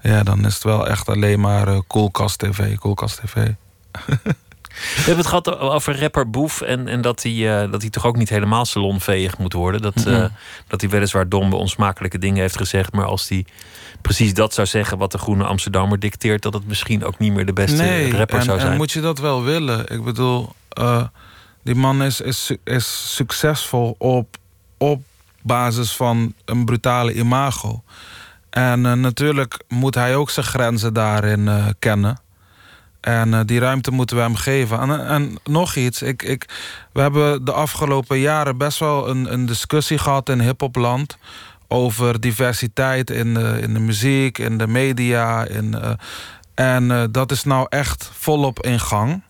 ja, dan is het wel echt alleen maar koelkast tv, koelkast tv.
We hebben het gehad over rapper Boef en, en dat, hij, eh, dat hij toch ook niet helemaal salonveeg moet worden. Dat,
Mhm.
dat hij weliswaar domme, onsmakelijke dingen heeft gezegd. Maar als hij precies dat zou zeggen wat de Groene Amsterdammer dicteert, dat het misschien ook niet meer de beste
nee,
rapper
en,
zou zijn.
en moet je dat wel willen? Ik bedoel, eh, die man is, is, is succesvol op, op basis van een brutale imago. En natuurlijk moet hij ook zijn grenzen daarin kennen. En eh, die ruimte moeten we hem geven. En, en nog iets, ik, ik, we hebben de afgelopen jaren best wel een, een discussie gehad in hiphopland over diversiteit in de, in de muziek, in de media. In, eh, en eh, dat is nou echt volop in gang.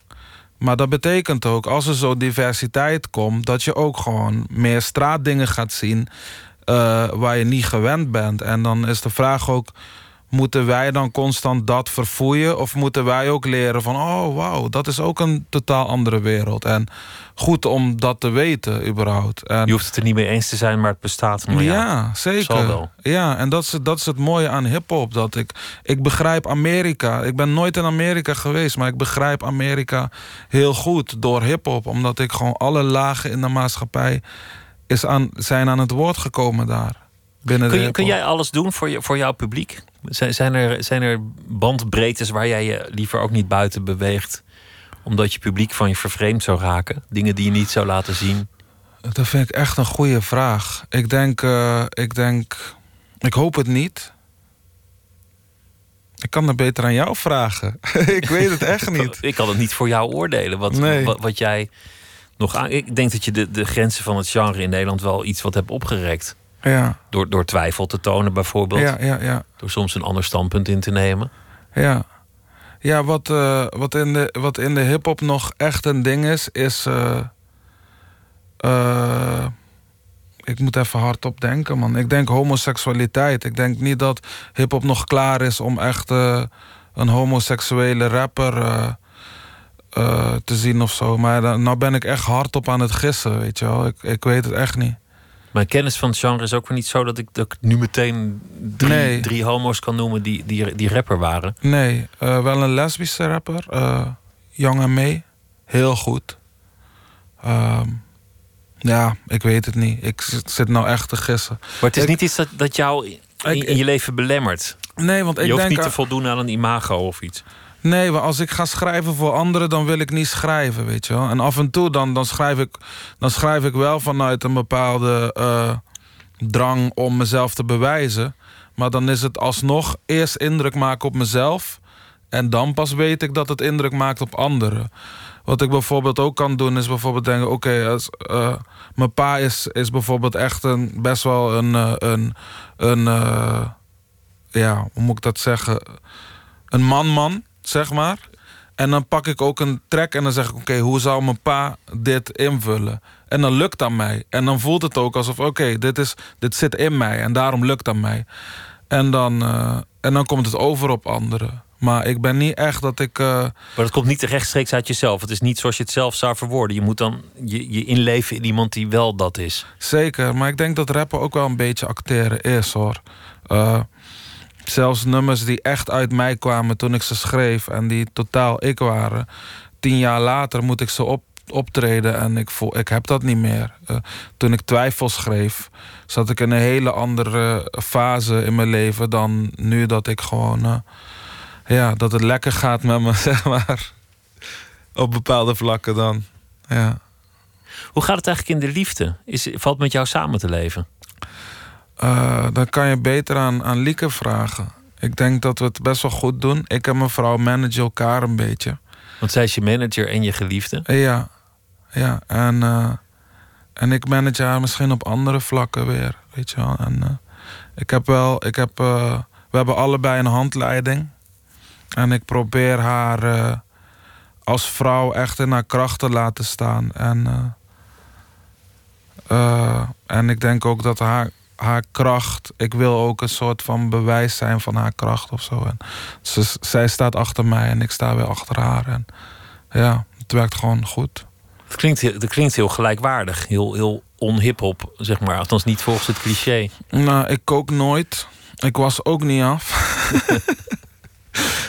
Maar dat betekent ook, als er zo diversiteit komt, dat je ook gewoon meer straatdingen gaat zien eh, waar je niet gewend bent. En dan is de vraag ook, moeten wij dan constant dat verfoeien? Of moeten wij ook leren van, oh wauw, dat is ook een totaal andere wereld. En goed om dat te weten, überhaupt. En,
Je hoeft het er niet mee eens te zijn, maar het bestaat. Maar ja,
ja, zeker.
wel.
Ja, en dat is, dat is het mooie aan hip-hop. Dat ik, ik begrijp Amerika. Ik ben nooit in Amerika geweest, maar ik begrijp Amerika heel goed door hip-hop. Omdat ik gewoon alle lagen in de maatschappij is aan, zijn aan het woord gekomen daar.
Kun, je, kun jij alles doen voor, je, voor jouw publiek? Zijn, er, zijn er bandbreedtes waar jij je liever ook niet buiten beweegt? Omdat je publiek van je vervreemd zou raken? Dingen die je niet zou laten zien?
Dat vind ik echt een goede vraag. Ik denk, eh, ik denk, ik hoop het niet. Ik kan het beter aan jou vragen. ik weet het echt niet.
Ik kan het niet voor jou oordelen. Wat,
Nee.
wat, wat jij nog aan. Ik denk dat je de, de grenzen van het genre in Nederland wel iets wat hebt opgerekt.
Ja,
Door, door twijfel te tonen, bijvoorbeeld.
ja, ja, ja.
Door soms een ander standpunt in te nemen.
Ja, ja wat, eh, wat in de, wat in de hip-hop nog echt een ding is, is. eh, eh, ik moet even hardop denken, man. Ik denk homoseksualiteit. Ik denk niet dat hip-hop nog klaar is om echt een homoseksuele rapper te zien of zo. Maar dan, nou ben ik echt hardop aan het gissen, weet je wel. Ik, ik weet het echt niet.
Mijn kennis van het genre is ook weer niet zo dat ik, dat ik nu meteen drie,
Nee.
drie homo's kan noemen die, die, die rapper waren.
Nee, eh, wel een lesbische rapper. eh Young en May. Heel goed. Ehm, ja, ik weet het niet. Ik zit, zit nou echt te gissen.
Maar het is
Ik-
niet iets dat, dat jou in, je leven belemmert.
Nee, want ik
je hoeft
denk...
niet te voldoen aan een imago of iets.
Nee, maar als ik ga schrijven voor anderen, dan wil ik niet schrijven, weet je wel. En af en toe dan, dan, schrijf, ik, dan schrijf ik wel vanuit een bepaalde eh, drang om mezelf te bewijzen. Maar dan is het alsnog eerst indruk maken op mezelf. En dan pas weet ik dat het indruk maakt op anderen. Wat ik bijvoorbeeld ook kan doen, is bijvoorbeeld denken: oké, eh, mijn pa is, is bijvoorbeeld echt een best wel een. eh, een, een ja, hoe moet ik dat zeggen? Een man-man, zeg maar. En dan pak ik ook een track en dan zeg ik: oké, hoe zou mijn pa dit invullen? En dan lukt dat mij. En dan voelt het ook alsof: oké, dit dit, dit zit in mij en daarom lukt dat mij. En dan, eh, en dan komt het over op anderen. Maar ik ben niet echt dat ik. eh,
Maar dat komt niet rechtstreeks uit jezelf. Het is niet zoals je het zelf zou verwoorden. Je moet dan je, je inleven in iemand die wel dat is.
Zeker, maar ik denk dat rappen ook wel een beetje acteren is hoor. Eh, zelfs nummers die echt uit mij kwamen toen ik ze schreef en die totaal ik waren. Tien jaar later moet ik ze op, optreden en ik, voel, ik heb dat niet meer. Eh, toen ik twijfel schreef, zat ik in een hele andere fase in mijn leven dan nu dat ik gewoon. eh, ja, dat het lekker gaat met me, zeg maar. Op bepaalde vlakken dan. Ja.
Hoe gaat het eigenlijk in de liefde? Is, valt met jou samen te leven?
Eh, dan kan je beter aan, aan Lieke vragen. Ik denk dat we het best wel goed doen. Ik en mijn vrouw managen elkaar een beetje.
Want zij is je manager en je geliefde.
Ja, ja. En, eh, en ik manage haar misschien op andere vlakken weer. Weet je wel. En, eh, ik heb wel, ik heb, we hebben allebei een handleiding. En ik probeer haar als vrouw echt in haar kracht te laten staan. En, en ik denk ook dat haar, haar kracht. Ik wil ook een soort van bewijs zijn van haar kracht of zo. En ze, zij staat achter mij en ik sta weer achter haar. En ja, het werkt gewoon goed.
Het klinkt, heel- dat klinkt heel gelijkwaardig. Heel, heel on-hip-hop, zeg maar. Althans niet volgens het cliché.
Nou, ik kook nooit. Ik was ook niet af.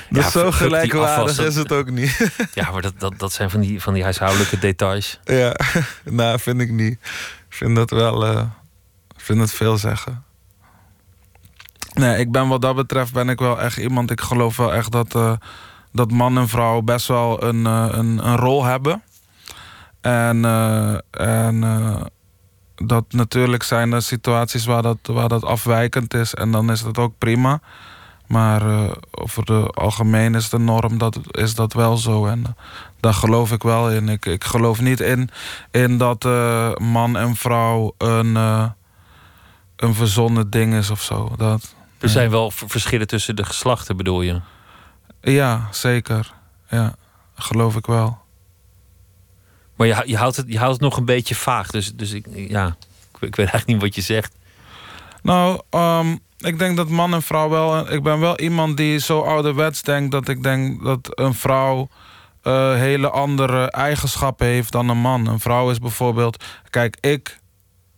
dus
Ja,
zo gelijkwaardig is het ook niet.
Ja, maar dat, dat, dat zijn van die, van die huishoudelijke details.
ja, nou, vind ik niet. Ik vind dat wel... eh, ik vind het veel zeggen. Nee, ik ben wat dat betreft ben ik wel echt iemand... Ik geloof wel echt dat, eh, dat man en vrouw best wel een, eh, een, een rol hebben. En, eh, en dat natuurlijk zijn er situaties waar dat, waar dat afwijkend is. En dan is dat ook prima. Maar over de algemeen is de norm, dat, is dat wel zo. En daar geloof ik wel in. Ik, ik geloof niet in, in dat man en vrouw een, een verzonnen ding is of zo. Dat,
Er zijn wel verschillen tussen de geslachten, bedoel je?
ja, zeker. Ja, geloof ik wel.
Maar je, je, houdt het, je houdt het nog een beetje vaag. Dus, dus ik, ja, ik, weet- ik weet eigenlijk niet wat je zegt.
Nou, ehm, ik denk dat man en vrouw wel. Ik ben wel iemand die zo ouderwets denkt dat ik denk dat een vrouw eh, hele andere eigenschappen heeft dan een man. Een vrouw is bijvoorbeeld. Kijk, ik.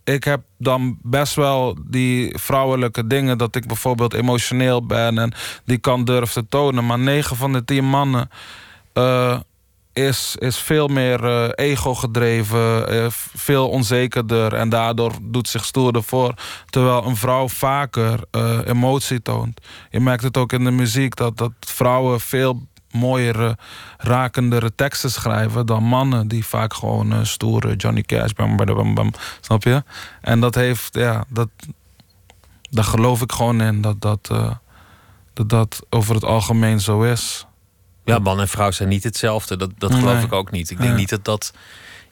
Ik heb dan best wel die vrouwelijke dingen. Dat ik bijvoorbeeld emotioneel ben en die kan durven te tonen. Maar 9 van de 10 mannen eh, is, is veel meer eh, ego gedreven, eh, veel onzekerder en daardoor doet zich stoerder voor. Terwijl een vrouw vaker emotie toont. Je merkt het ook in de muziek dat, dat vrouwen veel mooiere, rakendere teksten schrijven dan mannen die vaak gewoon eh, stoere Johnny Cash, bam, bam, bam, bam, snap je? En dat heeft, ja, dat, daar geloof ik gewoon in dat dat, eh, dat dat over het algemeen zo is.
Ja, man en vrouw zijn niet hetzelfde. Dat, dat geloof
Nee.
ik ook niet. Ik denk niet dat dat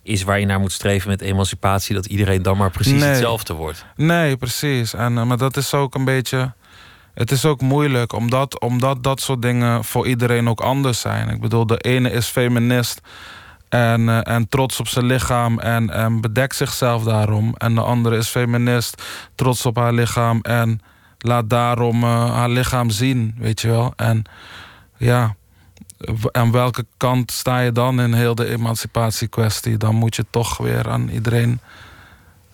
is waar je naar moet streven met emancipatie. Dat iedereen dan maar precies
Nee.
hetzelfde wordt.
Nee, precies. En, eh, maar dat is ook een beetje. Het is ook moeilijk, omdat, omdat dat soort dingen voor iedereen ook anders zijn. Ik bedoel, de ene is feminist en, eh, en trots op zijn lichaam en, bedekt zichzelf daarom. En de andere is feminist, trots op haar lichaam en laat daarom eh, haar lichaam zien, weet je wel. En ja, aan welke kant sta je dan in heel de emancipatiekwestie? Dan moet je toch weer aan iedereen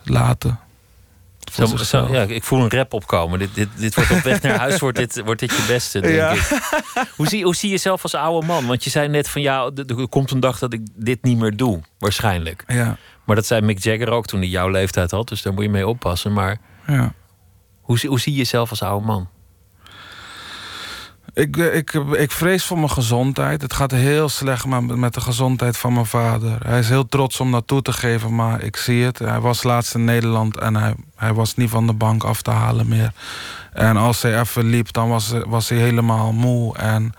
laten.
Zo, zo, ja, ik voel een rap opkomen. Dit, dit, dit wordt op weg naar huis, wordt dit, wordt dit je beste, denk
Ja.
ik. Hoe zie, hoe zie je jezelf als oude man? Want je zei net van ja, er komt een dag dat ik dit niet meer doe. Waarschijnlijk.
Ja,
Maar dat zei Mick Jagger ook toen hij jouw leeftijd had. Dus daar moet je mee oppassen. Maar
ja.
hoe, zie- hoe zie je jezelf als oude man?
Ik, eh, ik, ik vrees voor mijn gezondheid. Het gaat heel slecht met, de gezondheid van mijn vader. Hij is heel trots om dat toe te geven, maar ik zie het. Hij was laatst in Nederland en hij, hij was niet van de bank af te halen meer. En als hij even liep, dan was, hij helemaal moe. En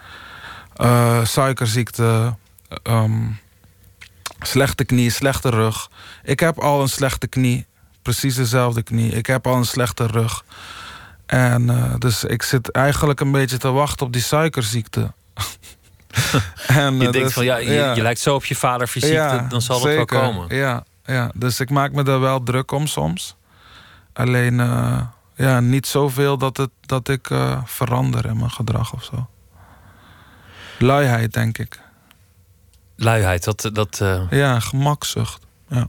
uh, suikerziekte, ehm, slechte knie, slechte rug. Ik heb al een slechte knie, precies dezelfde knie. Ik heb al een slechte rug. En uh, dus ik zit eigenlijk een beetje te wachten op die suikerziekte.
en, je uh, denkt dus, van ja je, ja je, lijkt zo op je vader fysiek, ja, dan zal zeker, het wel komen.
Ja, ja, dus ik maak me daar wel druk om soms. Alleen uh, ja, niet zoveel dat, het, dat ik verander in mijn gedrag of zo. Luiheid, denk ik.
Luiheid, dat. dat
Ja, gemakzucht. Ja.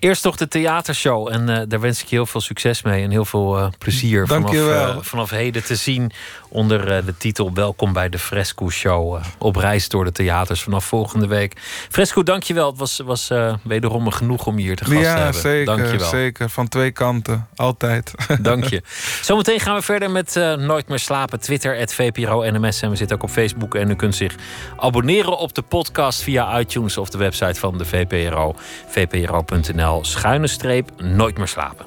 Eerst nog de theatershow. En uh, daar wens ik je heel veel succes mee en heel veel uh, plezier vanaf, uh, vanaf heden te zien onder de titel Welkom bij de Fresco Show. op reis door de theaters vanaf volgende week. Fresco, dankjewel. Het was, was wederom genoeg om je hier te gast
ja,
te hebben.
Zeker,
dankjewel.
zeker. Van twee kanten. Altijd.
Dank je. Zometeen gaan we verder met Nooit meer slapen. Twitter, VPRO NMS. En we zitten ook op Facebook. En u kunt zich abonneren op de podcast via iTunes of de website van de VPRO. VPRO.nl schuine streep nooit meer slapen.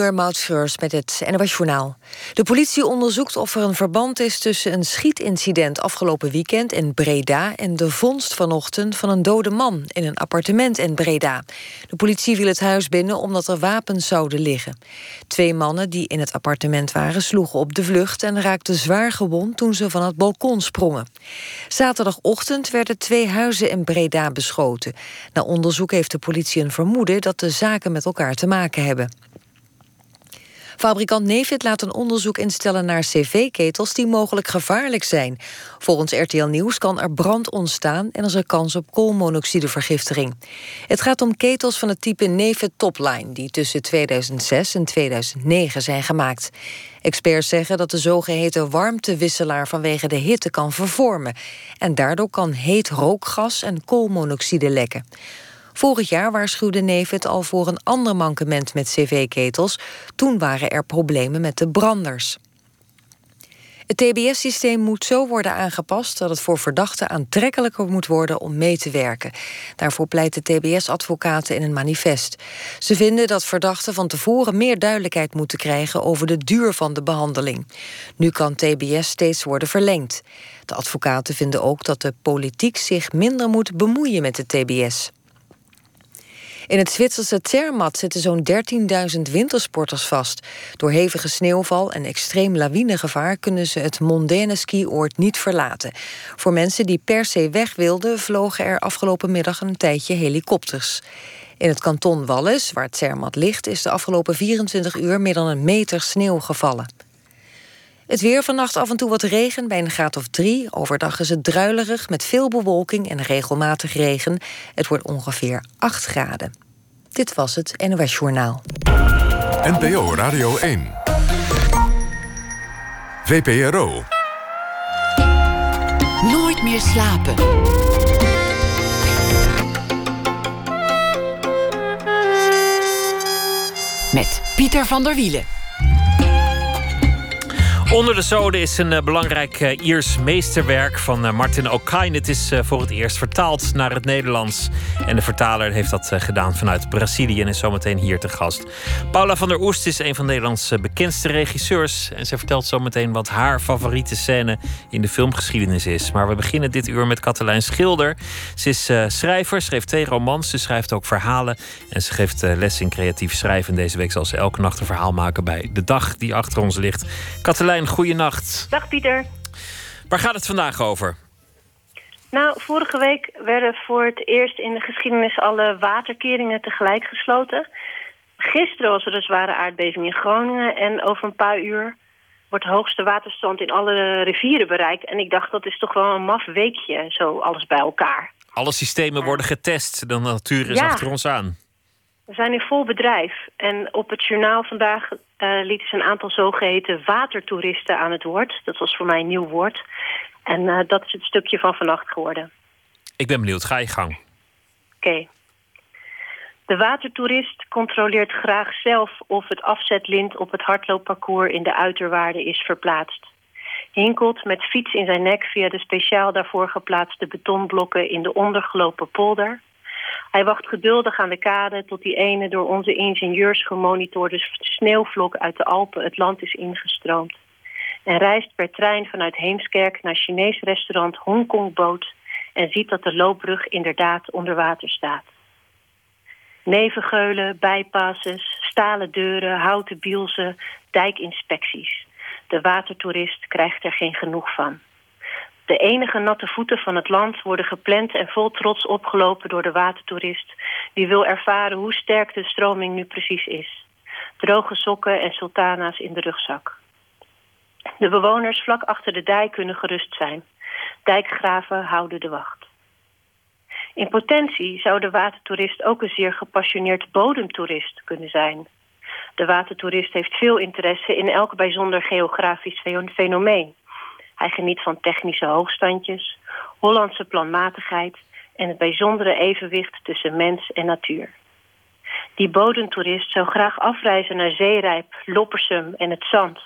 Uur met het NOS. De politie onderzoekt of er een verband is tussen een schietincident afgelopen weekend in Breda en de vondst vanochtend van een dode man in een appartement in Breda. De politie viel het huis binnen omdat er wapens zouden liggen. Twee mannen die in het appartement waren sloegen op de vlucht en raakten zwaar gewond toen ze van het balkon sprongen. Zaterdagochtend werden twee huizen in Breda beschoten. Na onderzoek heeft de politie een vermoeden dat de zaken met elkaar te maken hebben. Fabrikant Nevid laat een onderzoek instellen naar cv-ketels die mogelijk gevaarlijk zijn. Volgens RTL Nieuws kan er brand ontstaan en is er kans op koolmonoxidevergiftiging. Het gaat om ketels van het type Nevid Topline die tussen 2006 en 2009 zijn gemaakt. Experts zeggen dat de zogeheten warmtewisselaar vanwege de hitte kan vervormen. En daardoor kan heet rookgas en koolmonoxide lekken. Vorig jaar waarschuwde Nevet al voor een ander mankement met cv-ketels. Toen waren er problemen met de branders. Het TBS-systeem moet zo worden aangepast dat het voor verdachten aantrekkelijker moet worden om mee te werken. Daarvoor pleiten TBS-advocaten in een manifest. Ze vinden dat verdachten van tevoren meer duidelijkheid moeten krijgen over de duur van de behandeling. Nu kan TBS steeds worden verlengd. De advocaten vinden ook dat de politiek zich minder moet bemoeien met de TBS. In het Zwitserse Zermatt zitten zo'n 13.000 wintersporters vast. Door hevige sneeuwval en extreem lawinegevaar kunnen ze het mondaine skioord niet verlaten. Voor mensen die per se weg wilden, vlogen er afgelopen middag een tijdje helikopters. In het kanton Wallis, waar het Zermatt ligt... is de afgelopen 24 uur meer dan een meter sneeuw gevallen. Het weer vannacht af en toe wat regen bij een graad of drie. Overdag is het druilerig met veel bewolking en regelmatig regen. Het wordt ongeveer 8 graden. Dit was het NOS Journaal.
NPO Radio 1. VPRO.
Nooit meer slapen. Met Pieter van der Wielen.
Onder de Zoden is een uh, belangrijk uh, Iers meesterwerk van uh, Martin O'Kine. Het is voor het eerst vertaald naar het Nederlands. En de vertaler heeft dat gedaan vanuit Brazilië en is zometeen hier te gast. Paula van der Oest is een van Nederlands bekendste regisseurs. En ze vertelt zometeen wat haar favoriete scène in de filmgeschiedenis is. Maar we beginnen dit uur met Katelijn Schilder. Ze is schrijver, schreef twee romans, ze schrijft ook verhalen. En ze geeft les in creatief schrijven. Deze week zal ze elke nacht een verhaal maken bij De Dag die achter ons ligt. Katelijn goeienacht.
Dag Pieter.
Waar gaat het vandaag over?
Nou, vorige week werden voor het eerst in de geschiedenis alle waterkeringen tegelijk gesloten. Gisteren was er een zware aardbeving in Groningen en over een paar uur wordt de hoogste waterstand in alle rivieren bereikt. En ik dacht, dat is toch wel een maf weekje, zo alles bij elkaar.
Alle systemen worden getest, de natuur is
Ja.
achter ons aan.
We zijn in vol bedrijf. En op het journaal vandaag eh lieten ze een aantal zogeheten watertoeristen aan het woord. Dat was voor mij een nieuw woord. En eh, dat is het stukje van vannacht geworden.
Ik ben benieuwd, ga je gang.
Oké. De watertoerist controleert graag zelf of het afzetlint op het hardloopparcours in de uiterwaarde is verplaatst. Hinkelt met fiets in zijn nek via de speciaal daarvoor geplaatste betonblokken in de ondergelopen polder. Hij wacht geduldig aan de kade tot die ene door onze ingenieurs gemonitorde sneeuwvlok uit de Alpen het land is ingestroomd. En reist per trein vanuit Heemskerk naar Chinees restaurant Hongkong Boot en ziet dat de loopbrug inderdaad onder water staat. Nevengeulen, bijpasses, stalen deuren, houten bielsen, dijkinspecties. De watertoerist krijgt er geen genoeg van. De enige natte voeten van het land worden gepland en vol trots opgelopen door de watertoerist... die wil ervaren hoe sterk de stroming nu precies is. Droge sokken en sultana's in de rugzak. De bewoners vlak achter de dijk kunnen gerust zijn. Dijkgraven houden de wacht. In potentie zou de watertoerist ook een zeer gepassioneerd bodemtoerist kunnen zijn. De watertoerist heeft veel interesse in elk bijzonder geografisch fenomeen. Hij geniet van technische hoogstandjes, Hollandse planmatigheid en het bijzondere evenwicht tussen mens en natuur. Die bodemtoerist zou graag afreizen naar Zeerijp, Loppersum en het Zand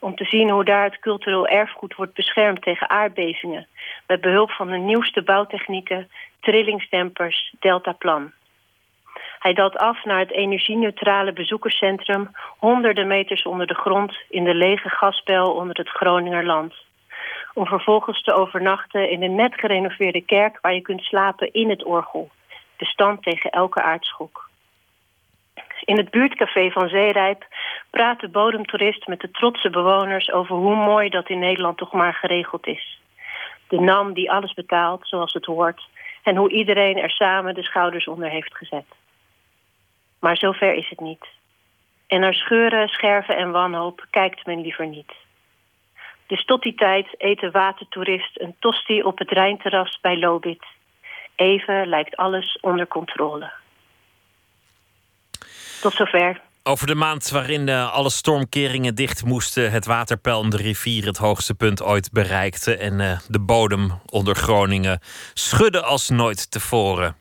om te zien hoe daar het cultureel erfgoed wordt beschermd tegen aardbevingen met behulp van de nieuwste bouwtechnieken, trillingsdempers, deltaplan. Hij daalt af naar het energieneutrale bezoekerscentrum honderden meters onder de grond in de lege gasbel onder het Groningerland om vervolgens te overnachten in een net gerenoveerde kerk waar je kunt slapen in het orgel, bestand tegen elke aardschok. In het buurtcafé van Zeerijp praat de bodemtoerist met de trotse bewoners over hoe mooi dat in Nederland toch maar geregeld is. De NAM die alles betaalt zoals het hoort en hoe iedereen er samen de schouders onder heeft gezet. Maar zover is het niet. En naar scheuren, scherven en wanhoop kijkt men liever niet. Dus tot die tijd eet de watertoerist een tosti op het Rijnterras bij Lobit. Even lijkt alles onder controle. Tot zover.
Over de maand waarin eh, alle stormkeringen dicht moesten, het waterpeil om de rivier het hoogste punt ooit bereikte en eh, de bodem onder Groningen schudde als nooit tevoren.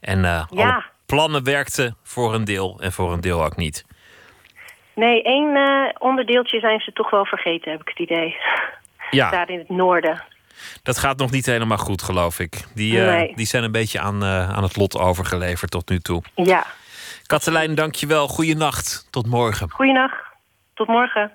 En eh,
Ja.
alle plannen werkten voor een deel en voor een deel ook niet.
Nee, één eh, onderdeeltje zijn ze toch wel vergeten, heb ik het idee.
Ja,
Daar in het noorden.
dat gaat nog niet helemaal goed, geloof ik. Die, eh,
Nee.
die zijn een beetje aan, eh, aan het lot overgeleverd tot nu toe.
Ja.
Katelijn, dankjewel. Goeienacht. Tot morgen.
Goeienacht. Tot morgen.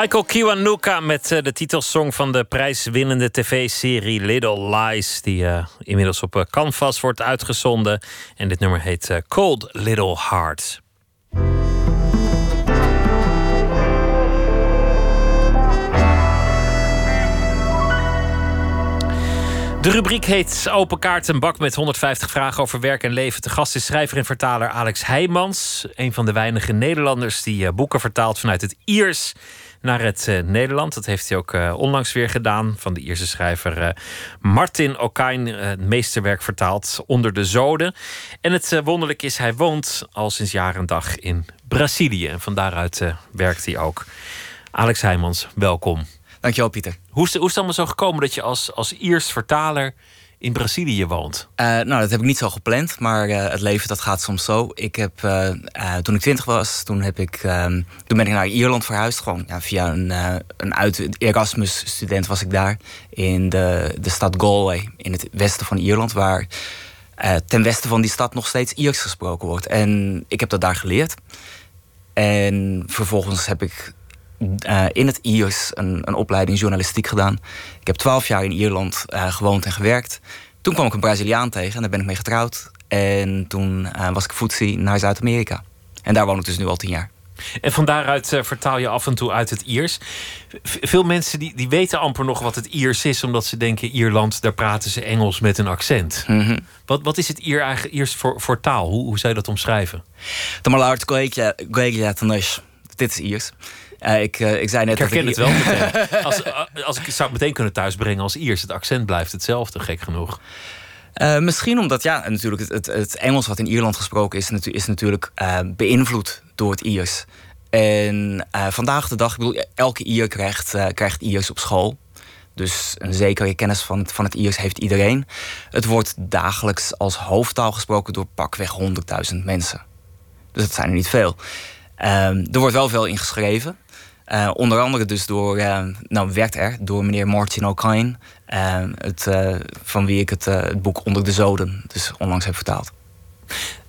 Michael Kiwanuka met eh, de titelsong van de prijswinnende tv-serie Little Lies, die eh, inmiddels op eh, Canvas wordt uitgezonden. En dit nummer heet Cold Little Heart. De rubriek heet Open Kaart, een bak met 150 vragen over werk en leven. De gast is schrijver en vertaler Alex Heijmans. Een van de weinige Nederlanders die boeken vertaalt vanuit het Iers naar het eh, Nederland. Dat heeft hij ook eh, onlangs weer gedaan. Van de Ierse schrijver eh, Martin eh, het meesterwerk vertaald onder de zoden. En het wonderlijke is, hij woont al sinds jaar en dag in Brazilië. En van daaruit werkt hij ook. Alex Heijmans, welkom.
Dankjewel, Pieter.
Hoe is, hoe is het allemaal zo gekomen dat je als, als Iers vertaler in Brazilië woont?
Eh, nou, dat heb ik niet zo gepland, maar eh, het leven dat gaat soms zo. Ik heb, eh, toen ik twintig was, toen, heb ik, ehm, toen ben ik naar Ierland verhuisd. Gewoon ja, via een, een uit Erasmus-student was ik daar. In de, de stad Galway, in het westen van Ierland. Waar ten westen van die stad nog steeds Iers gesproken wordt. En ik heb dat daar geleerd. En vervolgens heb ik eh, in het Iers een, een opleiding journalistiek gedaan. Ik heb twaalf jaar in Ierland eh, gewoond en gewerkt. Toen kwam ik een Braziliaan tegen en daar ben ik mee getrouwd. En toen eh, was ik voetsie naar Zuid-Amerika. En daar woon ik dus nu al tien jaar.
En van daaruit vertaal je af en toe uit het Iers. Veel mensen die, die weten amper nog wat het Iers is, omdat ze denken: Ierland, daar praten ze Engels met een accent.
Mhm.
Wat, wat is het Ier eigenlijk Iers voor, voor taal? Hoe, hoe zou je dat omschrijven?
Goegia Tanush. Dit is Iers. Eh, ik, eh, ik zei net
Ik herken
dat
het wel meteen. Als, als ik het zou het meteen kunnen thuisbrengen als Iers. Het accent blijft hetzelfde, gek genoeg.
Eh, misschien omdat ja, natuurlijk het, het, het Engels wat in Ierland gesproken is, natu- is natuurlijk eh, beïnvloed door het Iers. En eh, vandaag de dag, ik bedoel, elke Ier krijgt, eh, krijgt Iers op school. Dus een zekere kennis van het, van het Iers heeft iedereen. Het wordt dagelijks als hoofdtaal gesproken door pakweg 100.000 mensen. Dus dat zijn er niet veel. Ehm, er wordt wel veel in geschreven. Eh, onder andere dus door, eh, nou werd er, door meneer Martin O'Kine. eh, het, van wie ik het, het boek Onder de Zoden dus onlangs heb vertaald.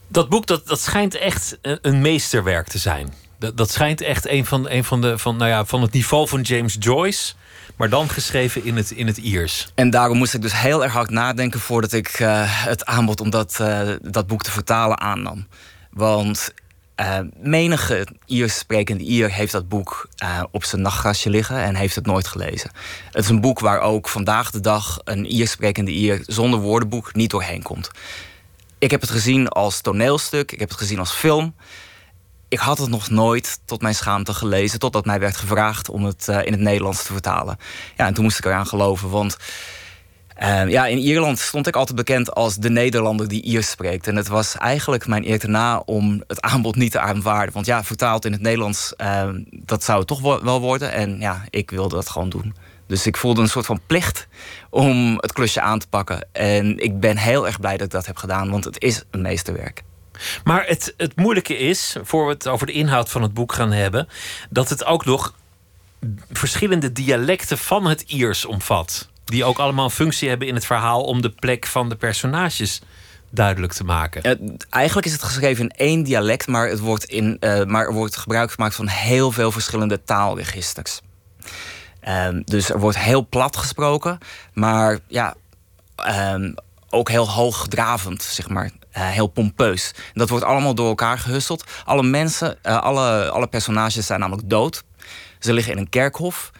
Dat boek dat, dat schijnt echt een, meesterwerk te zijn. Dat, dat schijnt echt een van, een van, de, van, nou ja, van het niveau van James Joyce. Maar dan geschreven in het, in het Iers.
En daarom moest ik dus heel erg hard nadenken voordat ik het aanbod om dat, dat boek te vertalen aannam. Want eh, menige Iers sprekende Ier heeft dat boek eh, op zijn nachtkastje liggen en heeft het nooit gelezen. Het is een boek waar ook vandaag de dag een Iers sprekende Ier zonder woordenboek niet doorheen komt. Ik heb het gezien als toneelstuk, ik heb het gezien als film. Ik had het nog nooit tot mijn schaamte gelezen, totdat mij werd gevraagd om het eh, in het Nederlands te vertalen. Ja, en toen moest ik eraan geloven, want eh, ja, in Ierland stond ik altijd bekend als de Nederlander die Iers spreekt. En het was eigenlijk mijn eer te na om het aanbod niet te aanvaarden. Want ja, vertaald in het Nederlands, eh, dat zou het toch wel worden. En ja, ik wilde dat gewoon doen. Dus ik voelde een soort van plicht om het klusje aan te pakken. En ik ben heel erg blij dat ik dat heb gedaan, want het is een meesterwerk.
Maar het, het moeilijke is, voor we het over de inhoud van het boek gaan hebben, dat het ook nog verschillende dialecten van het Iers omvat. Die ook allemaal een functie hebben in het verhaal om de plek van de personages duidelijk te maken.
Eigenlijk is het geschreven in één dialect, maar, het wordt in, eh, maar er wordt gebruik gemaakt van heel veel verschillende taalregisters. Ehm, dus er wordt heel plat gesproken, maar ja, ehm, ook heel hoogdravend, zeg maar. Eh, heel pompeus. Dat wordt allemaal door elkaar gehusteld. Alle mensen, eh, alle, alle personages zijn namelijk dood. Ze liggen in een kerkhof.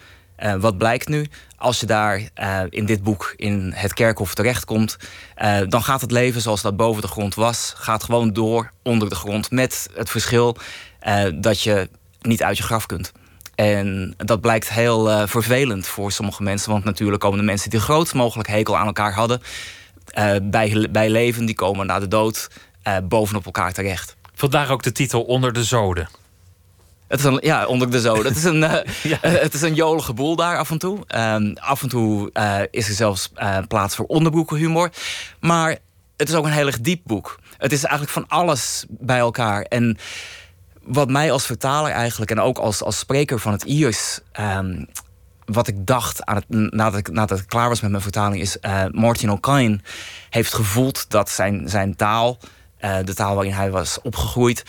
Wat blijkt nu? Als je daar eh, in dit boek in het kerkhof terechtkomt, eh, dan gaat het leven zoals dat boven de grond was, gaat gewoon door onder de grond. Met het verschil eh, dat je niet uit je graf kunt. En dat blijkt heel vervelend voor sommige mensen. Want natuurlijk komen de mensen die de grootst mogelijk hekel aan elkaar hadden. bij, bij leven, die komen na de dood bovenop elkaar terecht.
Vandaar ook de titel Onder de Zoden.
Het is een, ja, onder de zo. Het is een, eh, eh, het is een jolige boel daar af en toe. Ehm, af en toe eh, is er zelfs eh, plaats voor onderbroekenhumor. Maar het is ook een heel erg diep boek. Het is eigenlijk van alles bij elkaar. En wat mij als vertaler eigenlijk, en ook als, als spreker van het Iers... ehm, wat ik dacht aan het, nadat, ik, nadat ik klaar was met mijn vertaling... is eh, Martin O'Kane heeft gevoeld dat zijn, zijn taal... eh, de taal waarin hij was opgegroeid...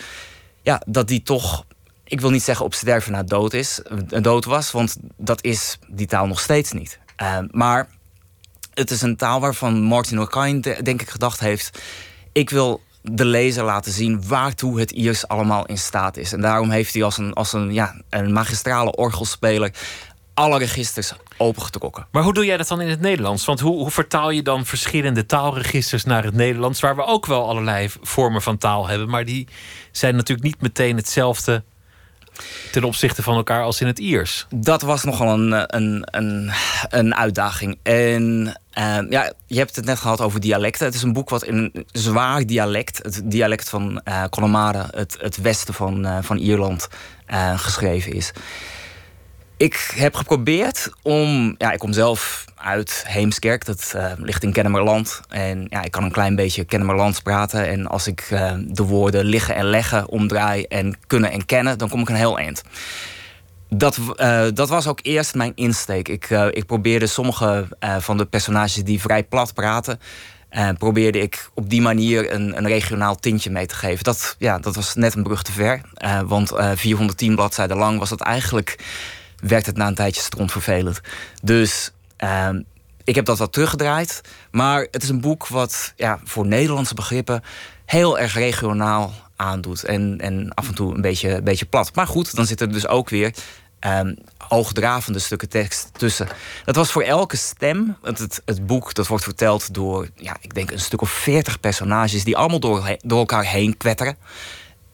ja, dat die toch ik wil niet zeggen op sterven na dood is, eh, dood was, want dat is die taal nog steeds niet. Uh, maar het is een taal waarvan Martin O'Kane de- denk ik gedacht heeft: ik wil de lezer laten zien waartoe het Iers allemaal in staat is. En daarom heeft hij als een, als een, ja, een magistrale orgelspeler alle registers opengetrokken.
Maar hoe doe jij dat dan in het Nederlands? Want hoe, hoe vertaal je dan verschillende taalregisters naar het Nederlands, waar we ook wel allerlei vormen van taal hebben, maar die zijn natuurlijk niet meteen hetzelfde ten opzichte van elkaar als in het Iers.
Dat was nogal een, eh, een, een, een uitdaging. En eh, ja, je hebt het net gehad over dialecten. Het is een boek wat in een zwaar dialect, het dialect van eh Connemara, het, het westen van, eh, van Ierland, geschreven is. Ik heb geprobeerd om. Ja, ik kom zelf uit Heemskerk, dat eh, ligt in Kennemerland. En ja, ik kan een klein beetje Kennemerlands praten. En als ik eh, de woorden liggen en leggen omdraai en kunnen en kennen, dan kom ik een heel eind. Dat, eh, dat was ook eerst mijn insteek. Ik, ik probeerde sommige van de personages die vrij plat praten. probeerde ik op die manier een, een regionaal tintje mee te geven. Dat, ja, dat was net een brug te ver. want eh 410 bladzijden lang was dat eigenlijk. werd het na een tijdje strontvervelend. Dus ehm, ik heb dat wat teruggedraaid. Maar het is een boek wat ja, voor Nederlandse begrippen heel erg regionaal aandoet. En, en af en toe een beetje, een beetje plat. Maar goed, dan zitten er dus ook weer ehm hoogdravende stukken tekst tussen. Dat was voor elke stem. Het, het, het boek dat wordt verteld door, ja, ik denk een stuk of veertig personages... die allemaal door, door elkaar heen kwetteren.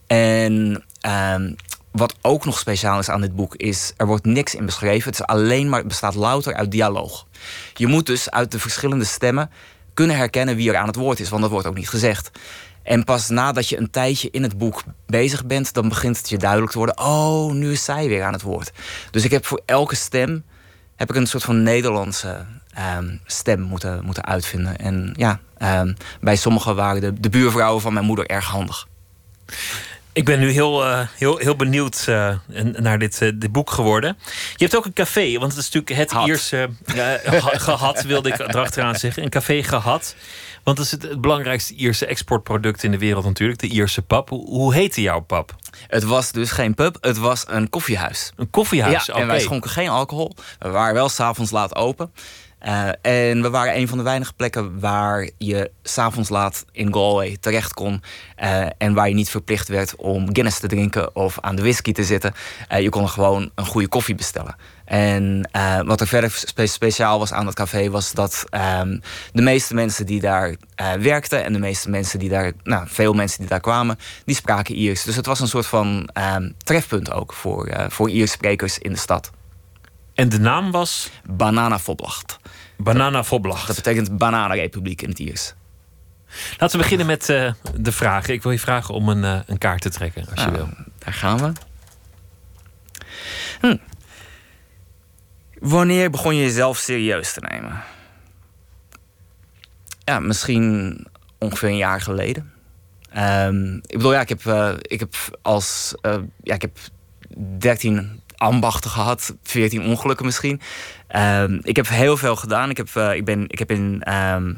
En ehm, wat ook nog speciaal is aan dit boek is... er wordt niks in beschreven. Het is alleen maar, het bestaat louter uit dialoog. Je moet dus uit de verschillende stemmen kunnen herkennen wie er aan het woord is. Want dat wordt ook niet gezegd. En pas nadat je een tijdje in het boek bezig bent... dan begint het je duidelijk te worden... oh, nu is zij weer aan het woord. Dus ik heb voor elke stem... heb ik een soort van Nederlandse ehm, stem moeten, moeten uitvinden. En ja, ehm, bij sommigen waren de, de buurvrouwen van mijn moeder erg handig.
Ik ben nu heel, eh, heel, heel benieuwd eh, naar dit, eh, dit boek geworden. Je hebt ook een café, want het is natuurlijk het Ierse... eh, ha- gehad, wilde ik erachteraan zeggen. Een café gehad. Want dat is het, het belangrijkste Ierse exportproduct in de wereld natuurlijk. De Ierse pub. Hoe, hoe heette jouw pub?
Het was dus geen pub, het was een koffiehuis.
Een koffiehuis,
Ja, en wij schonken geen alcohol. We waren wel s'avonds laat open. Eh, en we waren een van de weinige plekken waar je s'avonds laat in Galway terecht kon. eh, en waar je niet verplicht werd om Guinness te drinken of aan de whisky te zitten. Eh, je kon gewoon een goede koffie bestellen. En wat er verder spe- speciaal was aan dat café was dat ehm, de meeste mensen die daar werkten en de meeste mensen die daar, nou, veel mensen die daar kwamen, die spraken Iers. Dus het was een soort van ehm, trefpunt ook voor, voor Iersprekers in de stad.
En de naam was?
Banana Voblacht.
Banana Voblacht.
Dat betekent Bananenrepubliek in het Iers.
Laten we beginnen met eh, de vragen. Ik wil je vragen om een, eh, een kaart te trekken, als je
Nou,
wil.
Daar gaan we. Hm. Wanneer begon je jezelf serieus te nemen? Ja, misschien ongeveer een jaar geleden. Ehm, ik bedoel, ja, ik heb, eh, ik heb als. ja, ik heb 13 ambachten gehad, 14 ongelukken misschien. Ehm, ik heb heel veel gedaan. Ik heb, eh, ik ben, ik heb in ehm,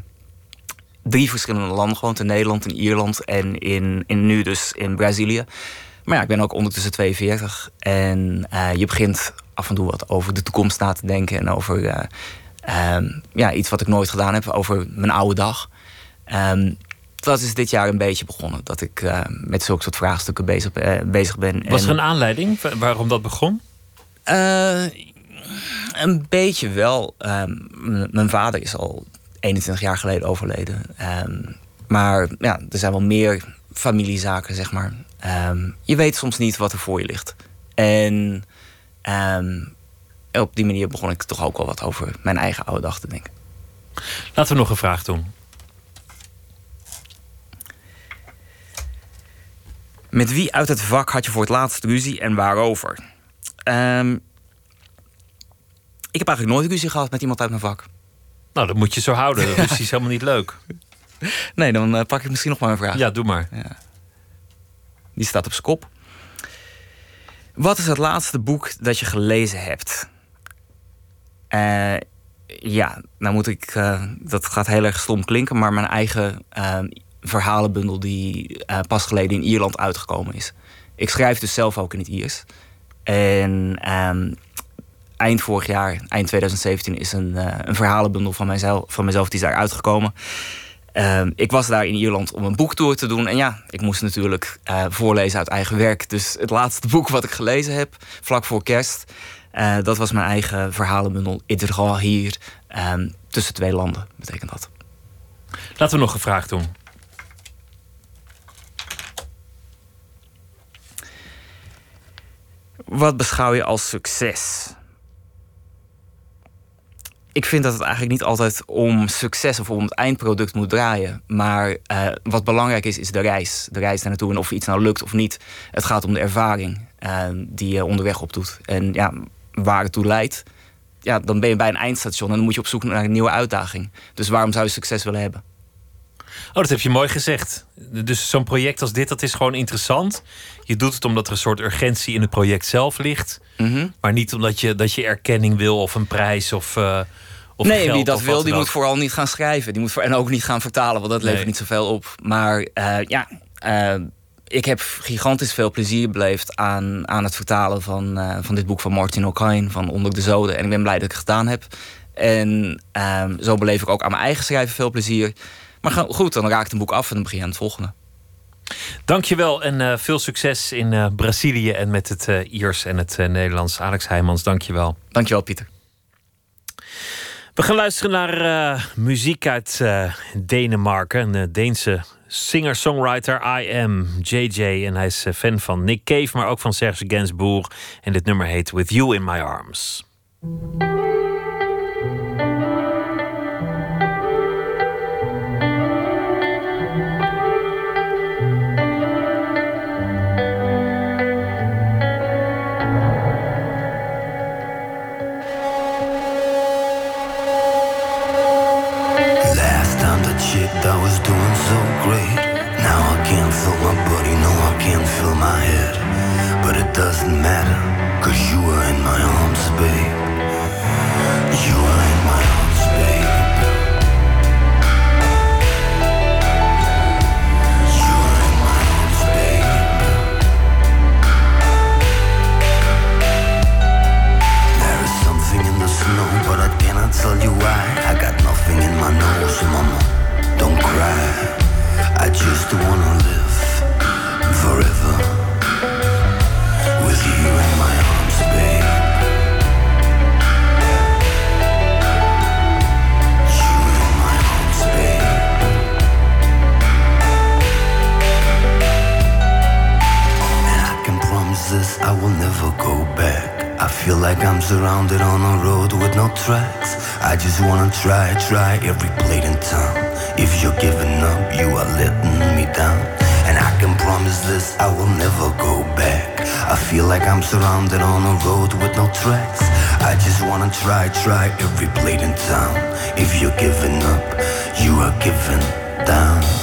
drie verschillende landen gewoond: in Nederland, in Ierland en in, in nu dus in Brazilië. Maar ja, ik ben ook ondertussen 42. En eh, je begint af en toe wat over de toekomst na te denken. En over eh, ehm, ja, iets wat ik nooit gedaan heb, over mijn oude dag. Dat is dit jaar een beetje begonnen. Dat ik met zulke soort vraagstukken bezig, bezig ben.
Was er een aanleiding wa- waarom dat begon?
Eh, een beetje wel. Ehm, mijn vader is al 21 jaar geleden overleden. Ehm, maar ja, er zijn wel meer familiezaken, zeg maar. Ehm, je weet soms niet wat er voor je ligt. En op die manier begon ik toch ook wel wat over mijn eigen oude dag te denken.
Laten we nog een vraag doen.
Met wie uit het vak had je voor het laatst ruzie en waarover? Ehm, ik heb eigenlijk nooit ruzie gehad met iemand uit mijn vak.
Nou, dat moet je zo houden. Dat is is helemaal niet leuk.
Nee, dan eh, pak ik misschien nog maar een vraag.
Ja, doe maar.
Ja. Die staat op zijn kop. Wat is het laatste boek dat je gelezen hebt? Eh, ja, nou moet ik. eh, dat gaat heel erg stom klinken, maar mijn eigen verhalenbundel die pas geleden in Ierland uitgekomen is. Ik schrijf dus zelf ook in het Iers. En ehm, eind vorig jaar, eind 2017, is een, eh, een verhalenbundel van mijzelf, van mezelf die is daar uitgekomen. Ehm, ik was daar in Ierland om een boektour te doen. En ja, ik moest natuurlijk eh, voorlezen uit eigen werk. Dus het laatste boek wat ik gelezen heb, vlak voor kerst... eh, dat was mijn eigen verhalenbundel. Idra hier, ehm, tussen twee landen, betekent dat.
Laten we nog een vraag doen.
Wat beschouw je als succes? Ik vind dat het eigenlijk niet altijd om succes of om het eindproduct moet draaien. Maar eh, wat belangrijk is, is de reis. De reis daar naartoe en of iets nou lukt of niet. Het gaat om de ervaring eh, die je onderweg opdoet. En ja, waar het toe leidt, ja, dan ben je bij een eindstation en dan moet je op zoek naar een nieuwe uitdaging. Dus waarom zou je succes willen hebben?
Oh, dat heb je mooi gezegd. Dus zo'n project als dit, dat is gewoon interessant. Je doet het omdat er een soort urgentie in het project zelf ligt.
Mhm.
Maar niet omdat je, dat je erkenning wil of een prijs of, eh of
nee,
geld
wie dat wil, die moet vooral niet gaan schrijven. Die moet voor, en ook niet gaan vertalen, want dat levert
Nee.
niet zoveel op. Maar eh, ja, eh, ik heb gigantisch veel plezier beleefd aan, aan het vertalen van, van dit boek van Martin O'Kane, van Onder de Zoden. En ik ben blij dat ik het gedaan heb. En ehm, zo beleef ik ook aan mijn eigen schrijven veel plezier. Maar goed, dan raakt een boek af en dan begin je aan het volgende.
Dankjewel en eh, veel succes in eh, Brazilië en met het eh, Iers en het Nederlands. Alex Heijmans, dankjewel.
Dankjewel, Pieter.
We gaan luisteren naar muziek uit Denemarken. Een Deense singer-songwriter, I Am JJ. En hij is fan van Nick Cave, maar ook van Serge Gainsbourg. En dit nummer heet With You in My Arms.
My head. But it doesn't matter, cause you are in my arms, babe. You were in my arms, babe. Snow, but I cannot tell you why. I got nothing in my nose, mama. Don't cry. I just wanna live surrounded on a road with no tracks. I just wanna try, try every blade in town. If you're giving up, you are letting me down. Can promise this, I will never go back. I feel like I'm surrounded on a road with no tracks. I just wanna try, try every blade in town. If you're giving up, you are giving down.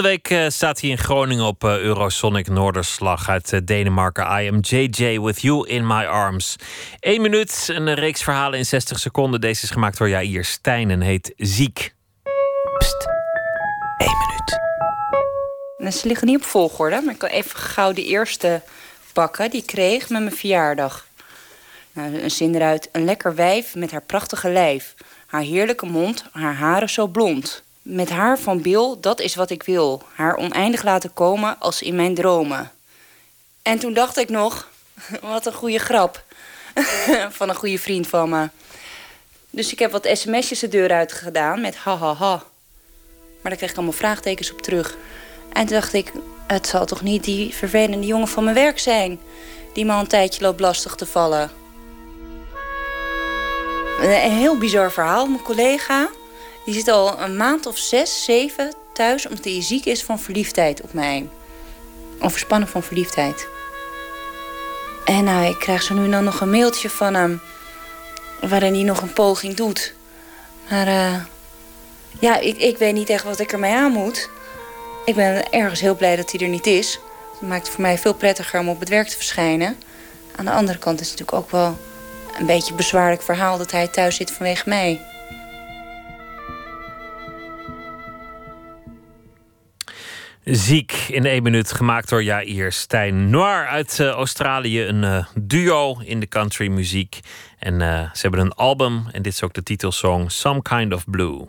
Volgende week eh, staat hij in Groningen op eh, Eurosonic Noorderslag uit eh, Denemarken. I am JJ with you in my arms. Eén minuut, een reeks verhalen in 60 seconden. Deze is gemaakt door Jair Stijn en heet Ziek. Pst, één minuut.
Nou, ze liggen niet op volgorde, maar ik kan even gauw de eerste pakken die ik kreeg met mijn verjaardag. Nou, een zin eruit. Een lekker wijf met haar prachtige lijf. Haar heerlijke mond, haar haren zo blond. Met haar van Bil, dat is wat ik wil. Haar oneindig laten komen als in mijn dromen. En toen dacht ik nog, wat een goede grap. van een goede vriend van me. Dus ik heb wat sms'jes de deur uit gedaan met ha ha ha. Maar daar kreeg ik allemaal vraagtekens op terug. En toen dacht ik, het zal toch niet die vervelende jongen van mijn werk zijn... die me al een tijdje loopt lastig te vallen. Een heel bizar verhaal. Mijn collega die zit al een maand of zes, zeven thuis... omdat hij ziek is van verliefdheid op mij. Overspannen van verliefdheid. En nou, ik krijg zo nu en dan nog een mailtje van hem... waarin hij nog een poging doet. Maar eh, ja, ik, ik weet niet echt wat ik ermee aan moet. Ik ben ergens heel blij dat hij er niet is. Het maakt het voor mij veel prettiger om op het werk te verschijnen. Aan de andere kant is het natuurlijk ook wel een beetje een bezwaarlijk verhaal... dat hij thuis zit vanwege mij.
Ziek in één minuut, gemaakt door Jair Stijn. Noir uit eh, Australië, een eh, duo in de country muziek. En eh, ze hebben een album en dit is ook de titelsong Some Kind of Blue.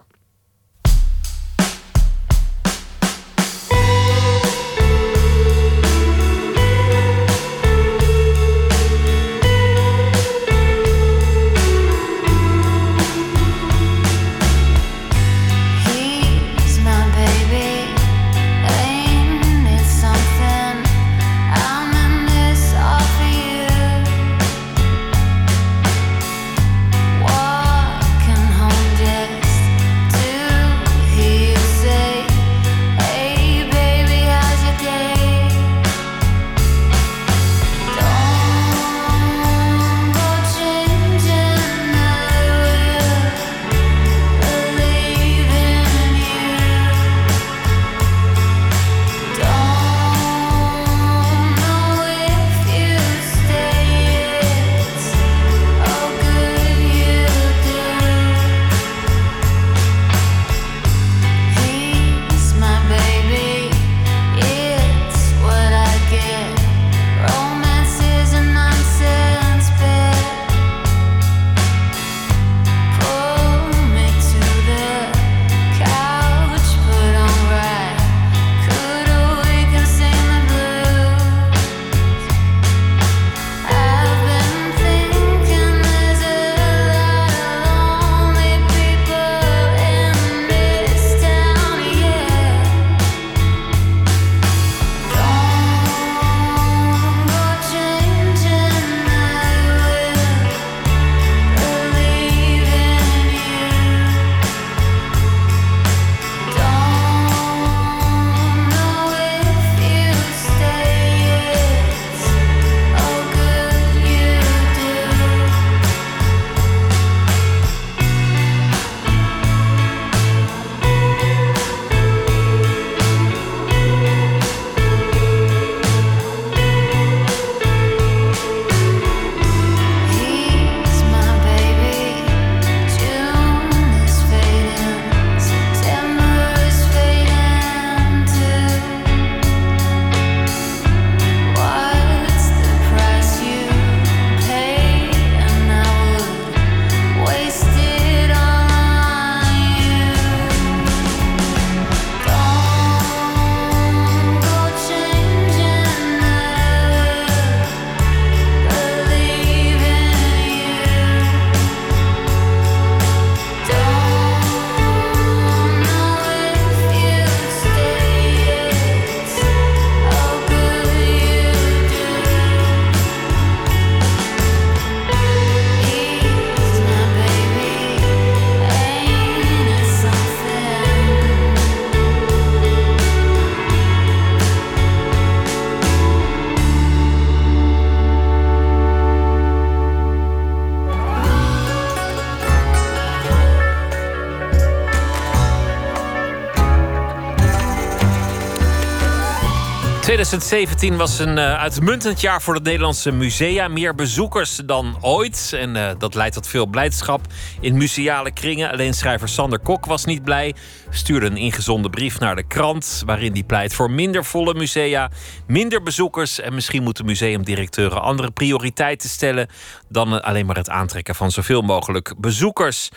2017 was een uh, uitmuntend jaar voor de Nederlandse musea. Meer bezoekers dan ooit. En uh, dat leidt tot veel blijdschap in museale kringen. Alleen schrijver Sander Kok was niet blij. Stuurde een ingezonden brief naar de krant. waarin hij pleit voor minder volle musea, minder bezoekers. En misschien moeten museumdirecteuren andere prioriteiten stellen. dan alleen maar het aantrekken van zoveel mogelijk bezoekers.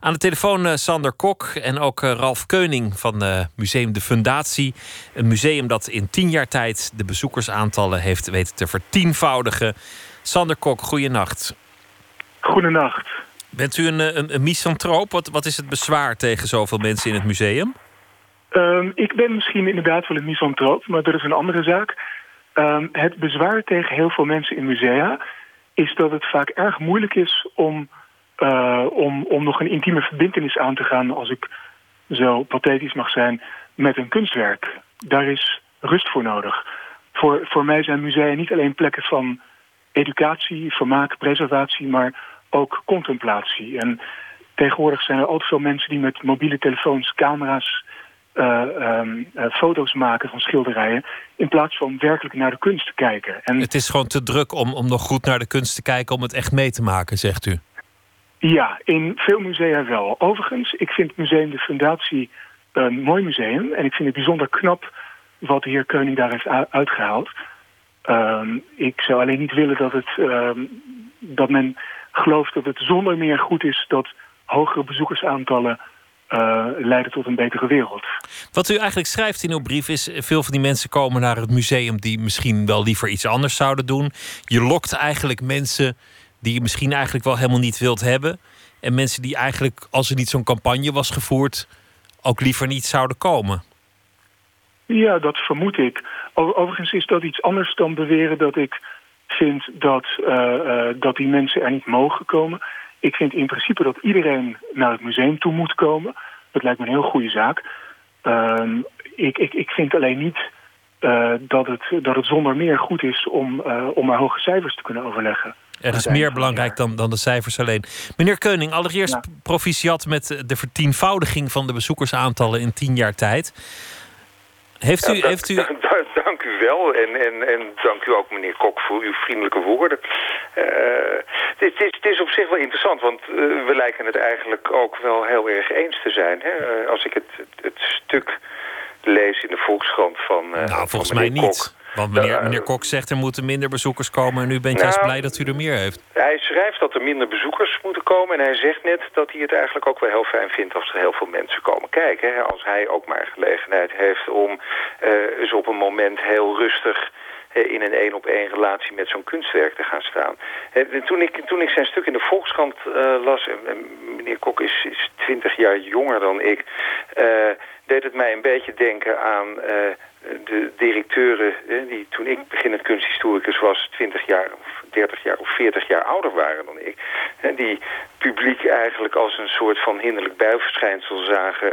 Aan de telefoon uh, Sander Kok en ook Ralf Keuning van Museum de Fundatie. Een museum dat in tien jaar tijd de bezoekersaantallen heeft weten te vertienvoudigen. Sander Kok, goeienacht.
Goedenacht.
Bent u een, een, een misantroop? Wat, wat is het bezwaar tegen zoveel mensen in het museum?
Um, ik ben misschien inderdaad wel een misantroop, maar dat is een andere zaak. Um, het bezwaar tegen heel veel mensen in musea is dat het vaak erg moeilijk is om uh, om, om nog een intieme verbindenis aan te gaan, als ik zo pathetisch mag zijn, met een kunstwerk. Daar is rust voor nodig. Voor, voor mij zijn musea niet alleen plekken van educatie, vermaak, preservatie, maar ook contemplatie. En tegenwoordig zijn er altijd veel mensen die met mobiele telefoons, camera's, uh, um, uh, foto's maken van schilderijen... in plaats van werkelijk naar de kunst te kijken.
En het is gewoon te druk om, om nog goed naar de kunst te kijken... om het echt mee te maken, zegt u?
Ja, in veel musea wel. Overigens, ik vind Museum de Fundatie een mooi museum. En ik vind het bijzonder knap wat de heer Keuning daar heeft uitgehaald. Um, ik zou alleen niet willen dat, het, um, dat men gelooft dat het zonder meer goed is... dat hogere bezoekersaantallen uh, leiden tot een betere wereld.
Wat u eigenlijk schrijft in uw brief is... veel van die mensen komen naar het museum... die misschien wel liever iets anders zouden doen. Je lokt eigenlijk mensen die je misschien eigenlijk wel helemaal niet wilt hebben. En mensen die eigenlijk, als er niet zo'n campagne was gevoerd, ook liever niet zouden komen.
Ja, dat vermoed ik. Overigens is dat iets anders dan beweren dat ik vind dat, uh, uh, dat die mensen er niet mogen komen. Ik vind in principe dat iedereen naar het museum toe moet komen. Dat lijkt me een heel goede zaak. Uh, ik, ik, ik vind alleen niet uh, dat, het, dat het zonder meer goed is om, om maar hoge cijfers te kunnen overleggen.
Er is meer belangrijk dan, dan de cijfers alleen. Meneer Keuning, allereerst ja. proficiat met de vertienvoudiging van de bezoekersaantallen in tien jaar tijd. Heeft u.
Ja,
heeft u...
Dank, u wel en, en, en dank u ook, meneer Kok, voor uw vriendelijke woorden. Uh, het, is, het is op zich wel interessant, want uh, we lijken het eigenlijk ook wel heel erg eens te zijn. Hè? Uh, als ik het, het, het, stuk lees in de Volkskrant van.
nou, volgens
van
mij niet.
Kok,
want meneer, meneer Kok zegt er moeten minder bezoekers komen... en u bent
nou,
juist blij dat u er meer heeft.
Hij schrijft dat er minder bezoekers moeten komen... en hij zegt net dat hij het eigenlijk ook wel heel fijn vindt... als er heel veel mensen komen kijken. Als hij ook maar gelegenheid heeft om uh, eens op een moment heel rustig in een één-op-één relatie met zo'n kunstwerk te gaan staan. En toen, ik, toen ik zijn stuk in de Volkskrant uh, las... en meneer Kok is, is 20 jaar jonger dan ik... Uh, deed het mij een beetje denken aan de directeuren... die toen ik beginnend kunsthistoricus was... 20 jaar of 30 jaar of 40 jaar ouder waren dan ik. die publiek eigenlijk als een soort van hinderlijk buiverschijnsel zagen...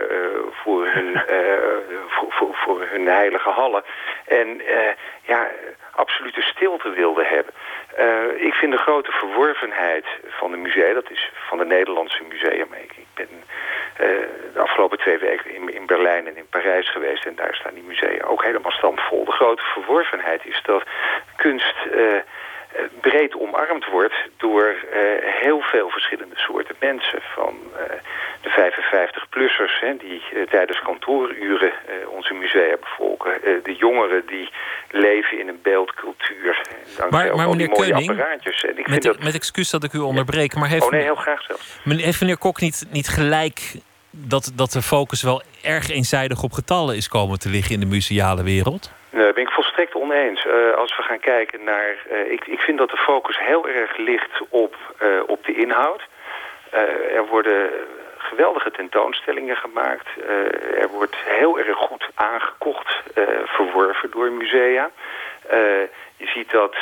voor, hun, voor, voor, voor, hun heilige hallen. En ja absolute stilte wilde hebben. Ik vind de grote verworvenheid van de musea, dat is van de Nederlandse musea. Ik, ik uh, de afgelopen twee weken in, in Berlijn en in Parijs geweest en daar staan die musea ook helemaal stampvol. De grote verworvenheid is dat kunst... Uh, breed omarmd wordt door uh, heel veel verschillende soorten mensen. Van uh, de 55-plussers die tijdens kantooruren onze musea bevolken. de jongeren die leven in een beeldcultuur.
Maar, maar meneer Keuning,
apparaatjes. En ik
met,
dat...
met excuus dat ik u onderbreek... maar heeft,
oh nee, heel graag zelfs.
Heeft meneer Kok niet, niet gelijk dat, dat de focus wel erg eenzijdig op getallen is komen te liggen in de museale wereld?
Nee, daar ben ik volstrekt oneens. Uh, als we gaan kijken naar... Uh, ik, ik vind dat de focus heel erg ligt op, uh, op de inhoud. er worden geweldige tentoonstellingen gemaakt. er wordt heel erg goed aangekocht, verworven door musea. je ziet dat,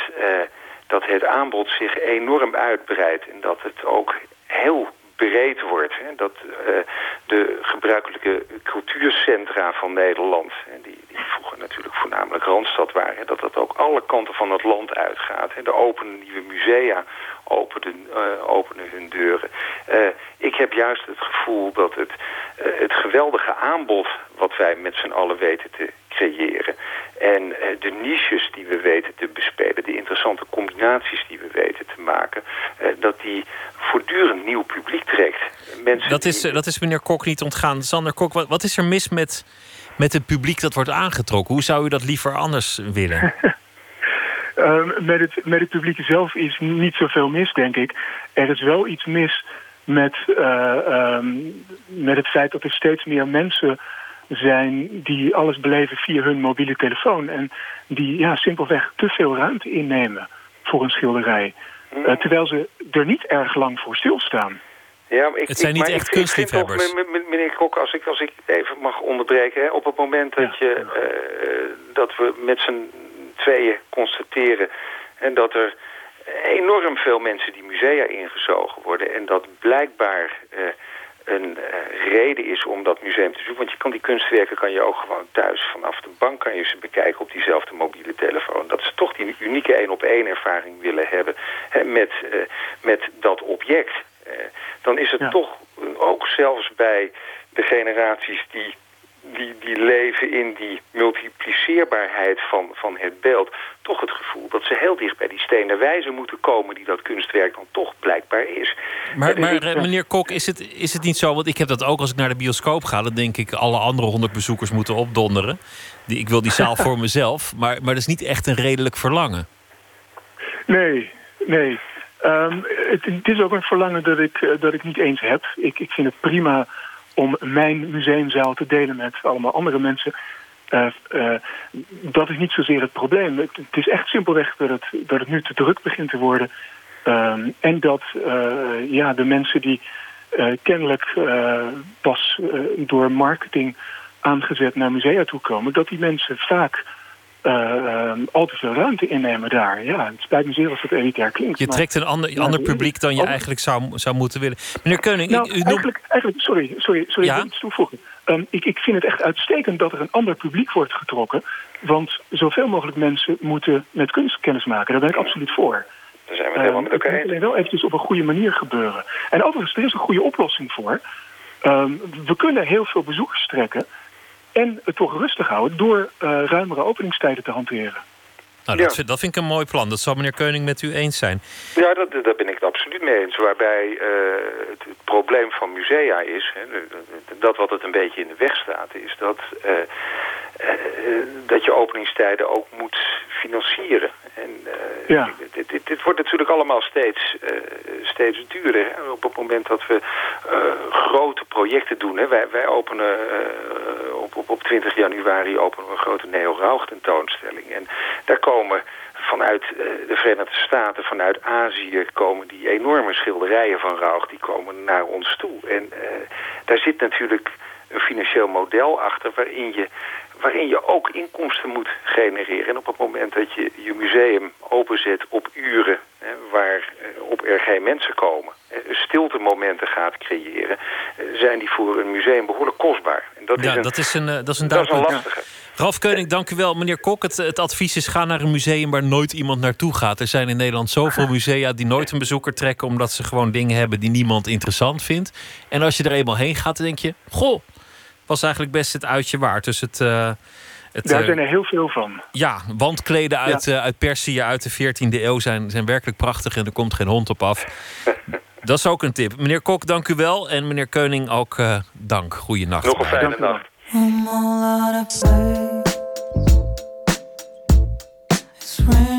dat het aanbod zich enorm uitbreidt... en dat het ook heel breed wordt. Hè, dat uh, de gebruikelijke cultuurcentra van Nederland... en die, die vroeger natuurlijk voornamelijk Randstad waren... dat dat ook alle kanten van het land uitgaat. Hè. Er openen nieuwe musea, openen, uh, openen hun deuren. Uh, ik heb juist het gevoel dat het, het geweldige aanbod... wat wij met z'n allen weten te creëren. En eh, de niches die we weten te bespelen, de interessante combinaties die we weten te maken, eh, dat die voortdurend nieuw publiek trekt. Mensen
Dat is, eh, dat is meneer Kok niet ontgaan. Sander Kok, wat, wat is er mis met, met het publiek dat wordt aangetrokken? Hoe zou u dat liever anders willen?
Ehm, met, het, met het publiek zelf is niet zoveel mis, denk ik. Er is wel iets mis met, eh, ehm, met het feit dat er steeds meer mensen zijn die alles beleven via hun mobiele telefoon. En die ja, simpelweg te veel ruimte innemen voor een schilderij. Eh, terwijl ze er niet erg lang voor stilstaan.
Ja, maar ik,
Het zijn
ik-
niet
maar
echt kunstliefhebbers.
me- me- meneer Kok, als ik, als ik even mag onderbreken... Hè, op het moment dat, je, eh, dat we met z'n tweeën constateren... en dat er enorm veel mensen die musea ingezogen worden... en dat blijkbaar eh, een eh, reden is om dat museum te zoeken... want je kan die kunstwerken kan je ook gewoon thuis vanaf de bank... kan je ze bekijken op diezelfde mobiele telefoon. Dat ze toch die unieke één-op-één ervaring willen hebben hè, met, eh, met dat object... Eh, dan is het toch ook zelfs bij de generaties die, die, die leven in die multipliceerbaarheid van, van het beeld... toch het gevoel dat ze heel dicht bij die stenen wijze moeten komen... die dat kunstwerk dan toch blijkbaar is.
Maar, maar
ik-
eh, meneer Kok, is het, is het niet zo? Want ik heb dat ook als ik naar de bioscoop ga. Dan denk ik alle andere honderd bezoekers moeten opdonderen. Die, ik wil die zaal voor mezelf. Maar, maar dat is niet echt een redelijk verlangen.
Nee, nee. Ehm, het, het is ook een verlangen dat ik, eh, dat ik niet eens heb. Ik, ik vind het prima om mijn museumzaal te delen met allemaal andere mensen. Eh, eh, dat is niet zozeer het probleem. Het, is echt simpelweg dat het, het nu te druk begint te worden. Ehm, en dat eh, ja, de mensen die kennelijk pas door marketing aangezet naar musea toe komen... dat die mensen vaak ehm, al te veel ruimte innemen daar. Ja, het spijt me zeer als dat elitair klinkt.
Je
maar-
trekt een ander,
Ja,
ander publiek dan je
Oh.
eigenlijk zou, zou moeten willen. Meneer Keuning,
Nou,
u noemt-
eigenlijk, eigenlijk, sorry, sorry, sorry
Ja?
ik wil iets toevoegen. Ehm, ik, ik vind het echt uitstekend dat er een ander publiek wordt getrokken. Want zoveel mogelijk mensen moeten met kunst kennis maken. Daar ben ik absoluut voor.
Daar zijn we het
Ehm,
helemaal met
het moet alleen wel eventjes op een goede manier gebeuren. En overigens, er is een goede oplossing voor. Ehm, we kunnen heel veel bezoekers trekken... en het toch rustig houden door eh, ruimere openingstijden te hanteren.
nou, dat, vind, dat vind ik een mooi plan. Dat zal meneer Keuning met u eens zijn.
Ja, dat, daar ben ik het absoluut mee eens. Waarbij eh, het, het probleem van musea is, hè, dat wat het een beetje in de weg staat, is dat, eh, dat je openingstijden ook moet financieren. En eh,
Ja.
dit, dit, dit wordt natuurlijk allemaal steeds, eh, steeds duurder. Hè. Op het moment dat we eh, grote projecten doen. Hè. Wij, wij openen eh, op, op, op 20 januari openen we een grote neo-rauch tentoonstelling. En daar komen vanuit eh, de Verenigde Staten, vanuit Azië... komen die enorme schilderijen van Rauch, die komen naar ons toe. En eh, daar zit natuurlijk een financieel model achter... waarin je, waarin je ook inkomsten moet genereren. En op het moment dat je je museum openzet op uren... Hè, waar eh, op er geen mensen komen... eh, stiltemomenten gaat creëren... eh, zijn die voor een museum behoorlijk kostbaar. En dat
ja,
is een,
dat is een, dat is een
dat is een lastige.
Ralf Keuning, dank u wel. Meneer Kok, het, het advies is ga naar een museum waar nooit iemand naartoe gaat. Er zijn in Nederland zoveel musea die nooit een bezoeker trekken... omdat ze gewoon dingen hebben die niemand interessant vindt. En als je er eenmaal heen gaat, dan denk je... goh, was eigenlijk best het uitje waard. Dus het... eh, het
Daar
eh,
zijn er heel veel van.
ja, wandkleden uit,
Ja.
eh, uit Perzië uit de 14e eeuw zijn, zijn werkelijk prachtig en er komt geen hond op af. Dat is ook een tip. Meneer Kok, dank u wel. En meneer Keuning ook eh, dank. Goeienacht.
Nog een fijne nacht.
I'm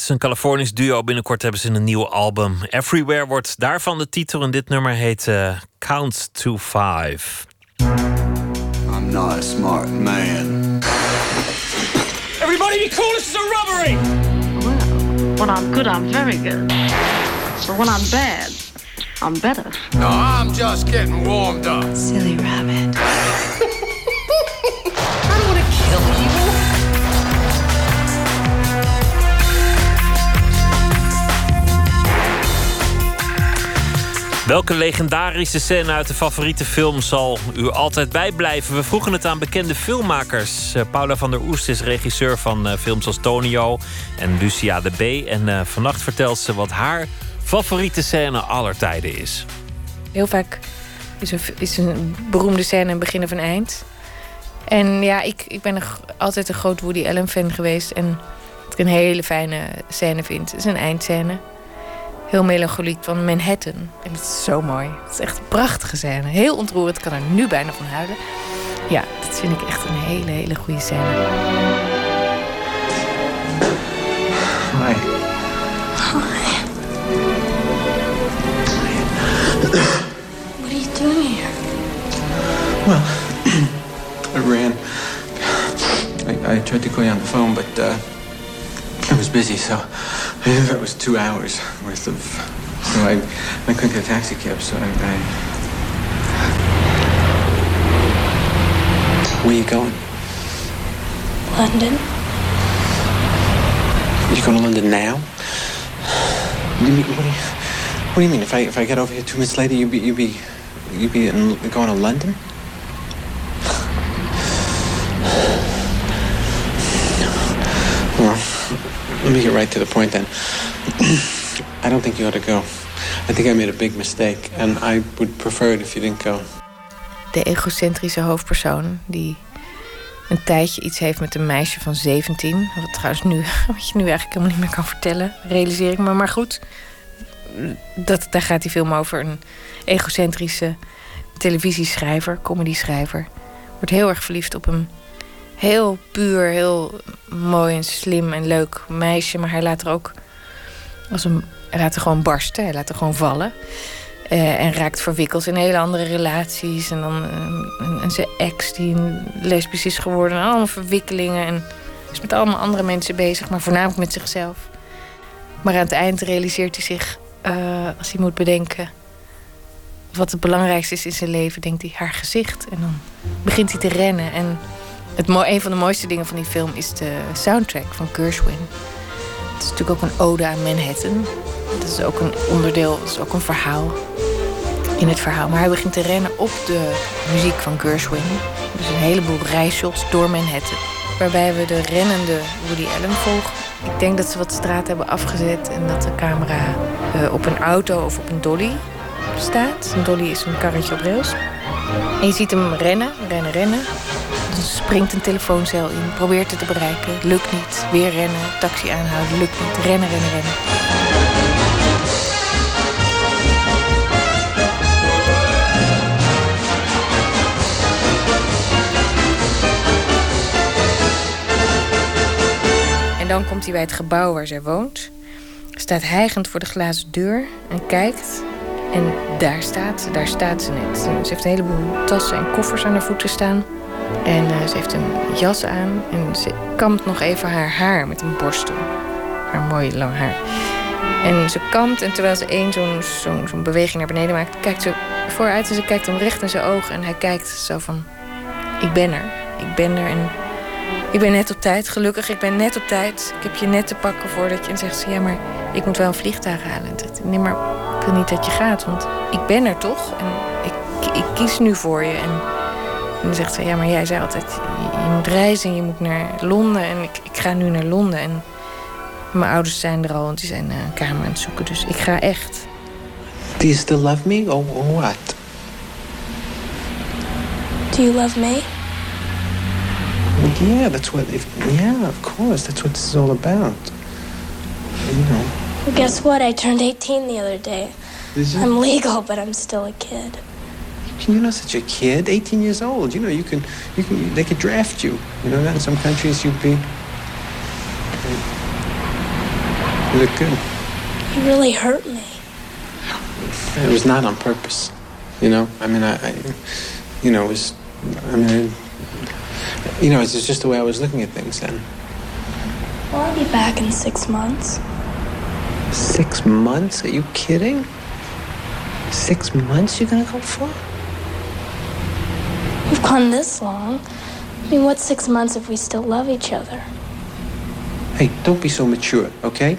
is een Californisch duo. Binnenkort hebben ze een nieuw album. Everywhere wordt daarvan de titel. En dit nummer heet eh, Count to Five.
I'm not a smart man.
Everybody be cool, this is a robbery!
When I'm good, I'm very good. But when I'm bad, I'm better.
No, I'm just getting warmed up.
Silly rabbit.
Welke legendarische scène uit de favoriete film zal u altijd bijblijven? We vroegen het aan bekende filmmakers. Eh, Paula van der Oest is regisseur van eh, films als Tonio en Lucia de B. En eh, vannacht vertelt ze wat haar favoriete scène aller tijden is.
Heel vaak is een, is een beroemde scène een begin of een eind. En ja, ik, ik ben altijd een groot Woody Allen fan geweest. En wat ik een hele fijne scène vind, is een eindscène. Heel melancholiek van Manhattan. En het is zo mooi. Het is echt een prachtige scène. Heel ontroerend. Ik kan er nu bijna van huilen. Ja, dat vind ik echt een hele, hele goede scène.
Hi.
What are you doing here?
Well, I ran. I, I tried to call you on the phone, but uh, I was busy, so I knew that was two hours worth of. So I, I couldn't get a taxi cab, so I. I... Where you going?
London?
You're going to London now? What do you mean? What do you, what do you mean? If I if I get over here two minutes later, you'd be you'd be you'd be in, going to London? Let me get right to the point then. I don't think you ought to go. I think I made a big mistake, and I would prefer it if you didn't go.
de egocentrische hoofdpersoon die een tijdje iets heeft met een meisje van 17. Wat trouwens nu, wat je nu eigenlijk helemaal niet meer kan vertellen, realiseer ik me. Maar goed, dat, daar gaat die film over. Een egocentrische televisieschrijver, comedyschrijver. Wordt heel erg verliefd op een heel puur, heel mooi en slim en leuk meisje. Maar hij laat er ook als een, hij laat er gewoon barsten. Hij laat er gewoon vallen. Eh, en raakt verwikkeld in hele andere relaties. En dan en, zijn ex die lesbisch is geworden. En allemaal verwikkelingen. En is met allemaal andere mensen bezig, maar voornamelijk met zichzelf. Maar aan het eind realiseert hij zich, eh, als hij moet bedenken wat het belangrijkste is in zijn leven, denkt hij haar gezicht. En dan begint hij te rennen. En Het een van de mooiste dingen van die film is de soundtrack van Gershwin. Het is natuurlijk ook een ode aan Manhattan. Dat is ook een onderdeel, dat is ook een verhaal in het verhaal. Maar hij begint te rennen op de muziek van Gershwin. Dus een heleboel rijshots door Manhattan. Waarbij we de rennende Woody Allen volgen. Ik denk dat ze wat straat hebben afgezet en dat de camera eh, op een auto of op een dolly staat. Een dolly is een karretje op rails. En je ziet hem rennen, rennen, rennen. Springt een telefooncel in, probeert het te bereiken, lukt niet. Weer rennen, taxi aanhouden, lukt niet. Rennen, rennen, rennen. En dan komt hij bij het gebouw waar zij woont. Staat hijgend voor de glazen deur en kijkt. En daar staat ze, daar staat ze net. Ze heeft een heleboel tassen en koffers aan haar voeten staan. En eh, ze heeft een jas aan en ze kamt nog even haar haar met een borstel. Haar mooi lang haar. En ze kamt en terwijl ze één zo'n zo'n zo'n beweging naar beneden maakt, kijkt ze vooruit en ze kijkt hem recht in zijn ogen. En hij kijkt zo van: Ik ben er, ik ben er en ik ben net op tijd. Gelukkig, ik ben net op tijd. Ik heb je net te pakken voordat je. En zegt ze: Ja, maar ik moet wel een vliegtuig halen. Nee, maar ik wil niet dat je gaat, want ik ben er toch. En ik, ik kies nu voor je. En, en dan zegt ze: Ja, maar jij zei altijd: Je, je moet reizen en je moet naar Londen. En ik, ik ga nu naar Londen. En mijn ouders zijn er al, want die zijn eh, een kamer aan het zoeken. Dus ik ga echt.
Do you still love me or, what?
Do you love me?
Yeah, that's what. If, yeah, of course, that's what this is all about. You know.
Well, guess what? I turned 18 the other day. I'm legal, but I'm still a kid.
You're not such a kid. 18 years old. You know, you can, you can. They could draft you. You know that in some countries you'd be. You look good.
You really hurt me.
It was not on purpose. You know, I mean, I, I you know, it was, I mean, you know, it's just the way I was looking at things then.
Well, I'll be back in six months.
Six months? Are you kidding? Six months you're gonna go for?
We've gone this long. I mean, what's six months if we still love each other?
Hey, don't be so mature, okay?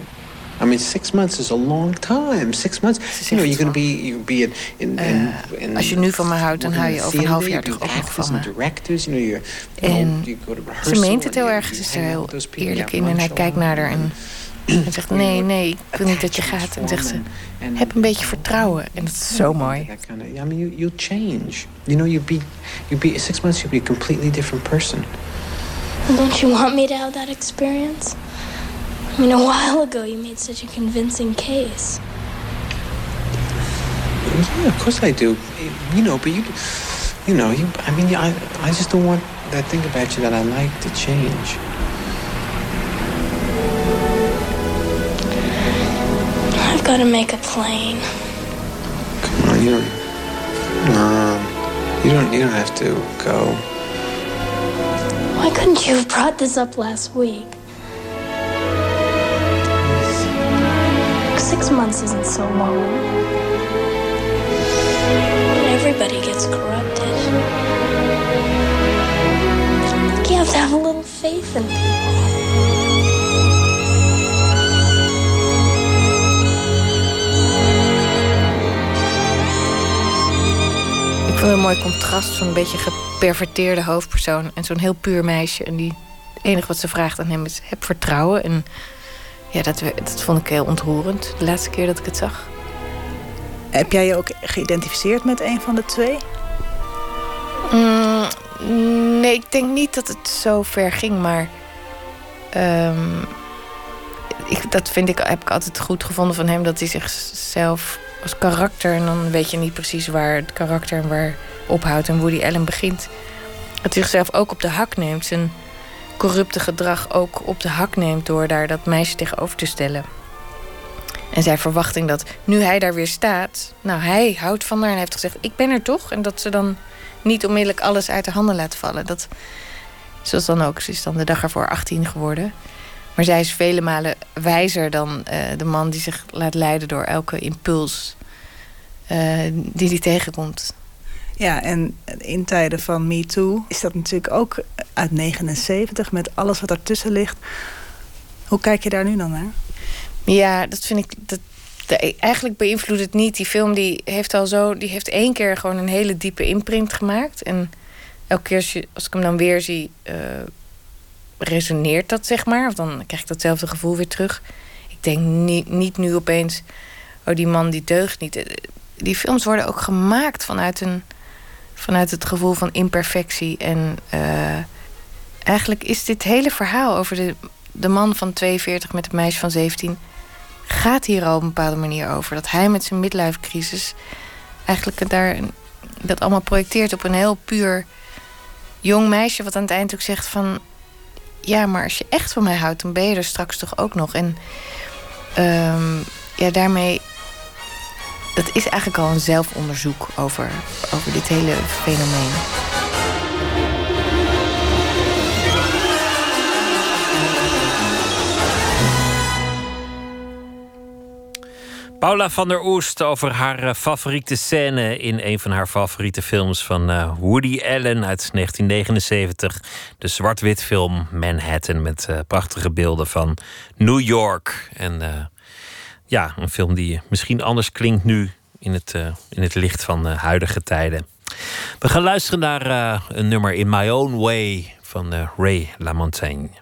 I mean, six months is a long time. Six months, you know, you're gonna be, you'll be in, in, in, in
Als je nu van me houdt, dan hou je over een half jaar toch
you
ook nog van me.
and directors, you know, you're, you
En
know, you go to
Ze meent het
and
heel
you-
erg.
you
Ze is er heel eerlijk
you
in. En hij kijkt naar haar en, en zegt: Nee, nee, ik wil niet dat je gaat. En zegt ze: Heb een beetje vertrouwen. En dat is zo mooi.
Kind of, I mean, you, you'll change. You know, you'll be, you'll be, six months, you'll be a completely different person.
And don't you want me to have that experience? I mean, a while ago you made such a convincing case.
Yeah, of course I do. You know, but you, you know, you. I mean, I, I just don't want that thing about you that I like to change.
I've got to make a plane.
Come on, you don't. Um, you don't. You don't have to go.
Why couldn't you have brought this up last week? Six months isn't so long. Everybody gets corrupted. You have to have a little faith in people.
Een mooi contrast van een beetje geperverteerde hoofdpersoon en zo'n heel puur meisje. En die het enige wat ze vraagt aan hem is: heb vertrouwen. En ja, dat, dat vond ik heel ontroerend. De laatste keer dat ik het zag.
Heb jij je ook geïdentificeerd met een van de twee?
Mm, nee, ik denk niet dat het zo ver ging, maar. ehm, ik, dat vind ik, heb ik altijd goed gevonden van hem, dat hij zichzelf als karakter. En dan weet je niet precies waar het karakter en waar ophoudt en Woody Allen begint. Hij zichzelf ook op de hak neemt. Zijn corrupte gedrag ook op de hak neemt door daar dat meisje tegenover te stellen. En zijn verwachting dat nu hij daar weer staat. Nou, hij houdt van haar en heeft gezegd: Ik ben er toch. En dat ze dan niet onmiddellijk alles uit de handen laat vallen. Dat, zoals dan ook. Ze is dan de dag ervoor 18 geworden. Maar zij is vele malen wijzer dan eh, de man die zich laat leiden door elke impuls eh, die hij tegenkomt.
Ja, en in tijden van MeToo is dat natuurlijk ook uit 79 met alles wat ertussen ligt. Hoe kijk je daar nu dan naar?
Ja, dat vind ik. Dat, de- eigenlijk beïnvloedt het niet. Die film die heeft al zo. Die heeft één keer gewoon een hele diepe imprint gemaakt. En elke keer als, je, als ik hem dan weer zie. eh, resoneert dat, zeg maar. Of dan krijg ik datzelfde gevoel weer terug. Ik denk niet, niet nu opeens. Oh, die man die deugt niet. Eh, Die films worden ook gemaakt vanuit een. Vanuit het gevoel van imperfectie. En eh, eigenlijk is dit hele verhaal over de, de man van 42 met het meisje van 17 gaat hier al op een bepaalde manier over. Dat hij met zijn midlife crisis eigenlijk daar dat allemaal projecteert op een heel puur jong meisje, wat aan het eind ook zegt van ja, maar als je echt van mij houdt, dan ben je er straks toch ook nog. En ehm, ja, daarmee. Dat is eigenlijk al een zelfonderzoek over, over dit hele fenomeen.
Paula van der Oest over haar eh, favoriete scène in een van haar favoriete films van eh, Woody Allen uit 1979. De zwart-wit film Manhattan met eh, prachtige beelden van New York. En ja, een film die misschien anders klinkt nu in het, in het licht van huidige tijden. We gaan luisteren naar een nummer In My Own Way van Ray LaMontagne.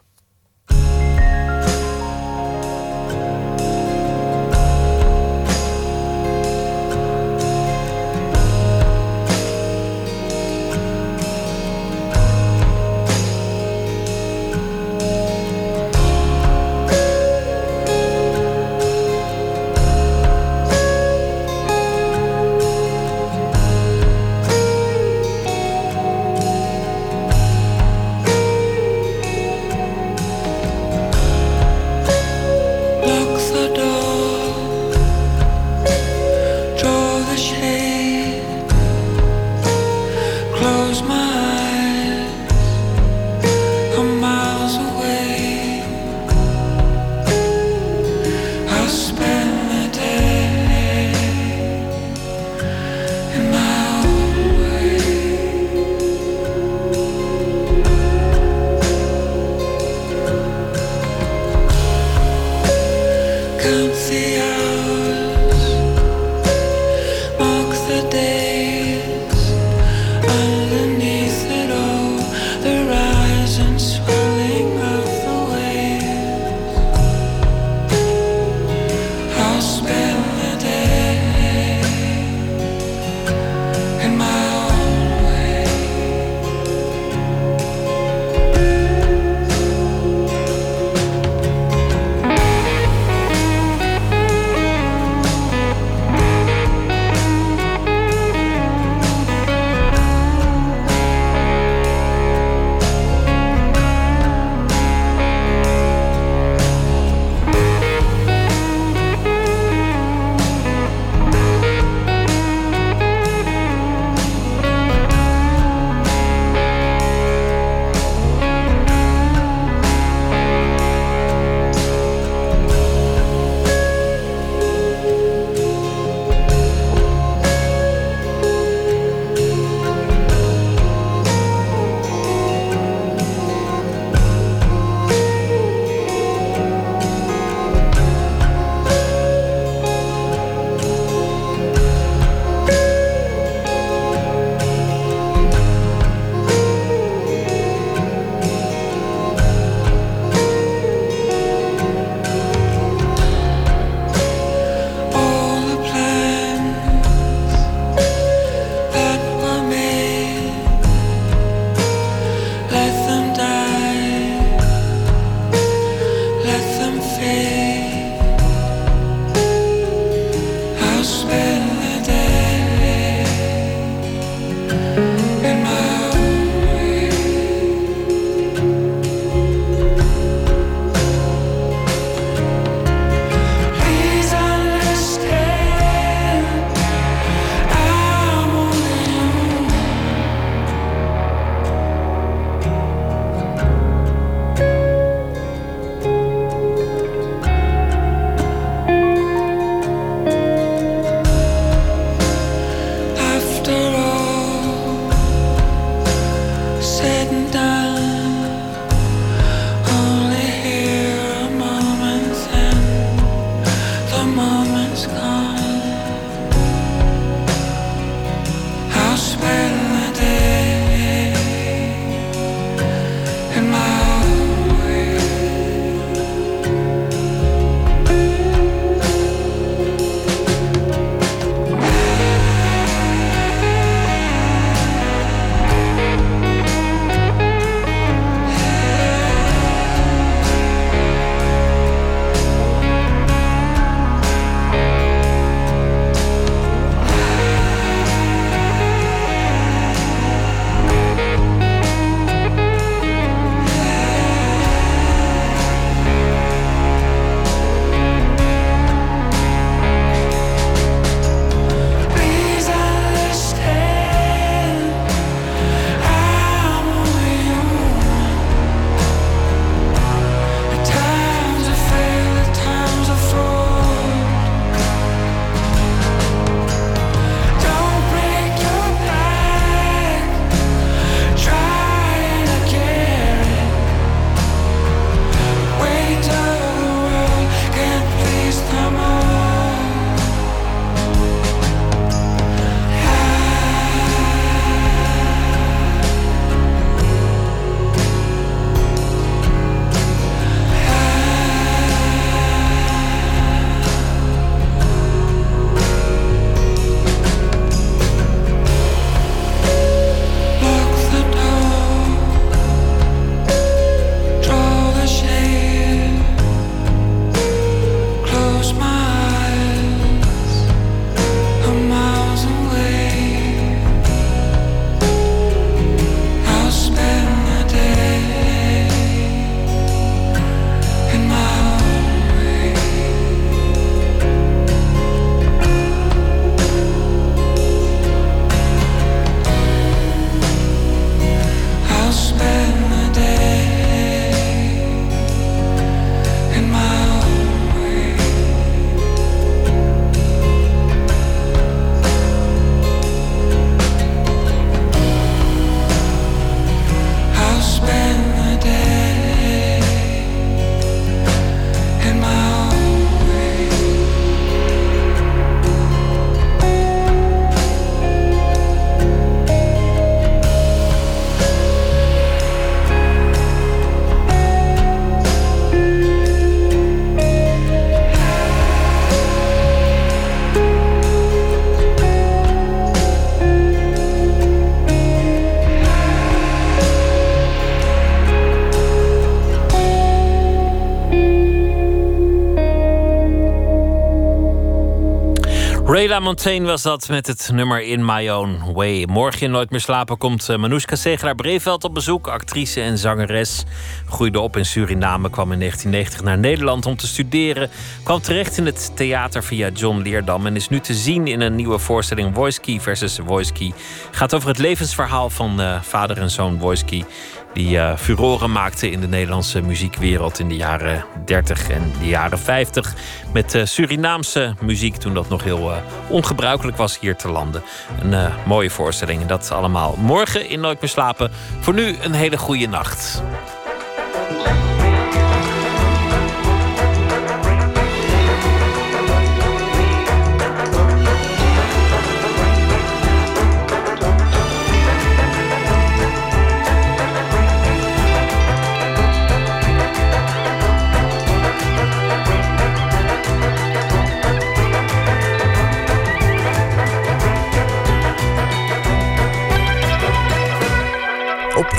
Ray LaMontagne was dat met het nummer In My Own Way. Morgen in Nooit meer slapen komt eh, Manoushka Segelaar-Breveld op bezoek. Actrice en zangeres. Groeide op in Suriname, kwam in 1990 naar Nederland om te studeren. Kwam terecht in het theater via John Leerdam. En is nu te zien in een nieuwe voorstelling Key versus Key. Gaat over het levensverhaal van eh, vader en zoon Key die eh, furoren maakte in de Nederlandse muziekwereld in de jaren 30 en de jaren 50. Met eh, Surinaamse muziek toen dat nog heel eh, ongebruikelijk was hier te landen. Een mooie voorstelling. En dat allemaal morgen in Nooit meer slapen. Voor nu een hele goede nacht.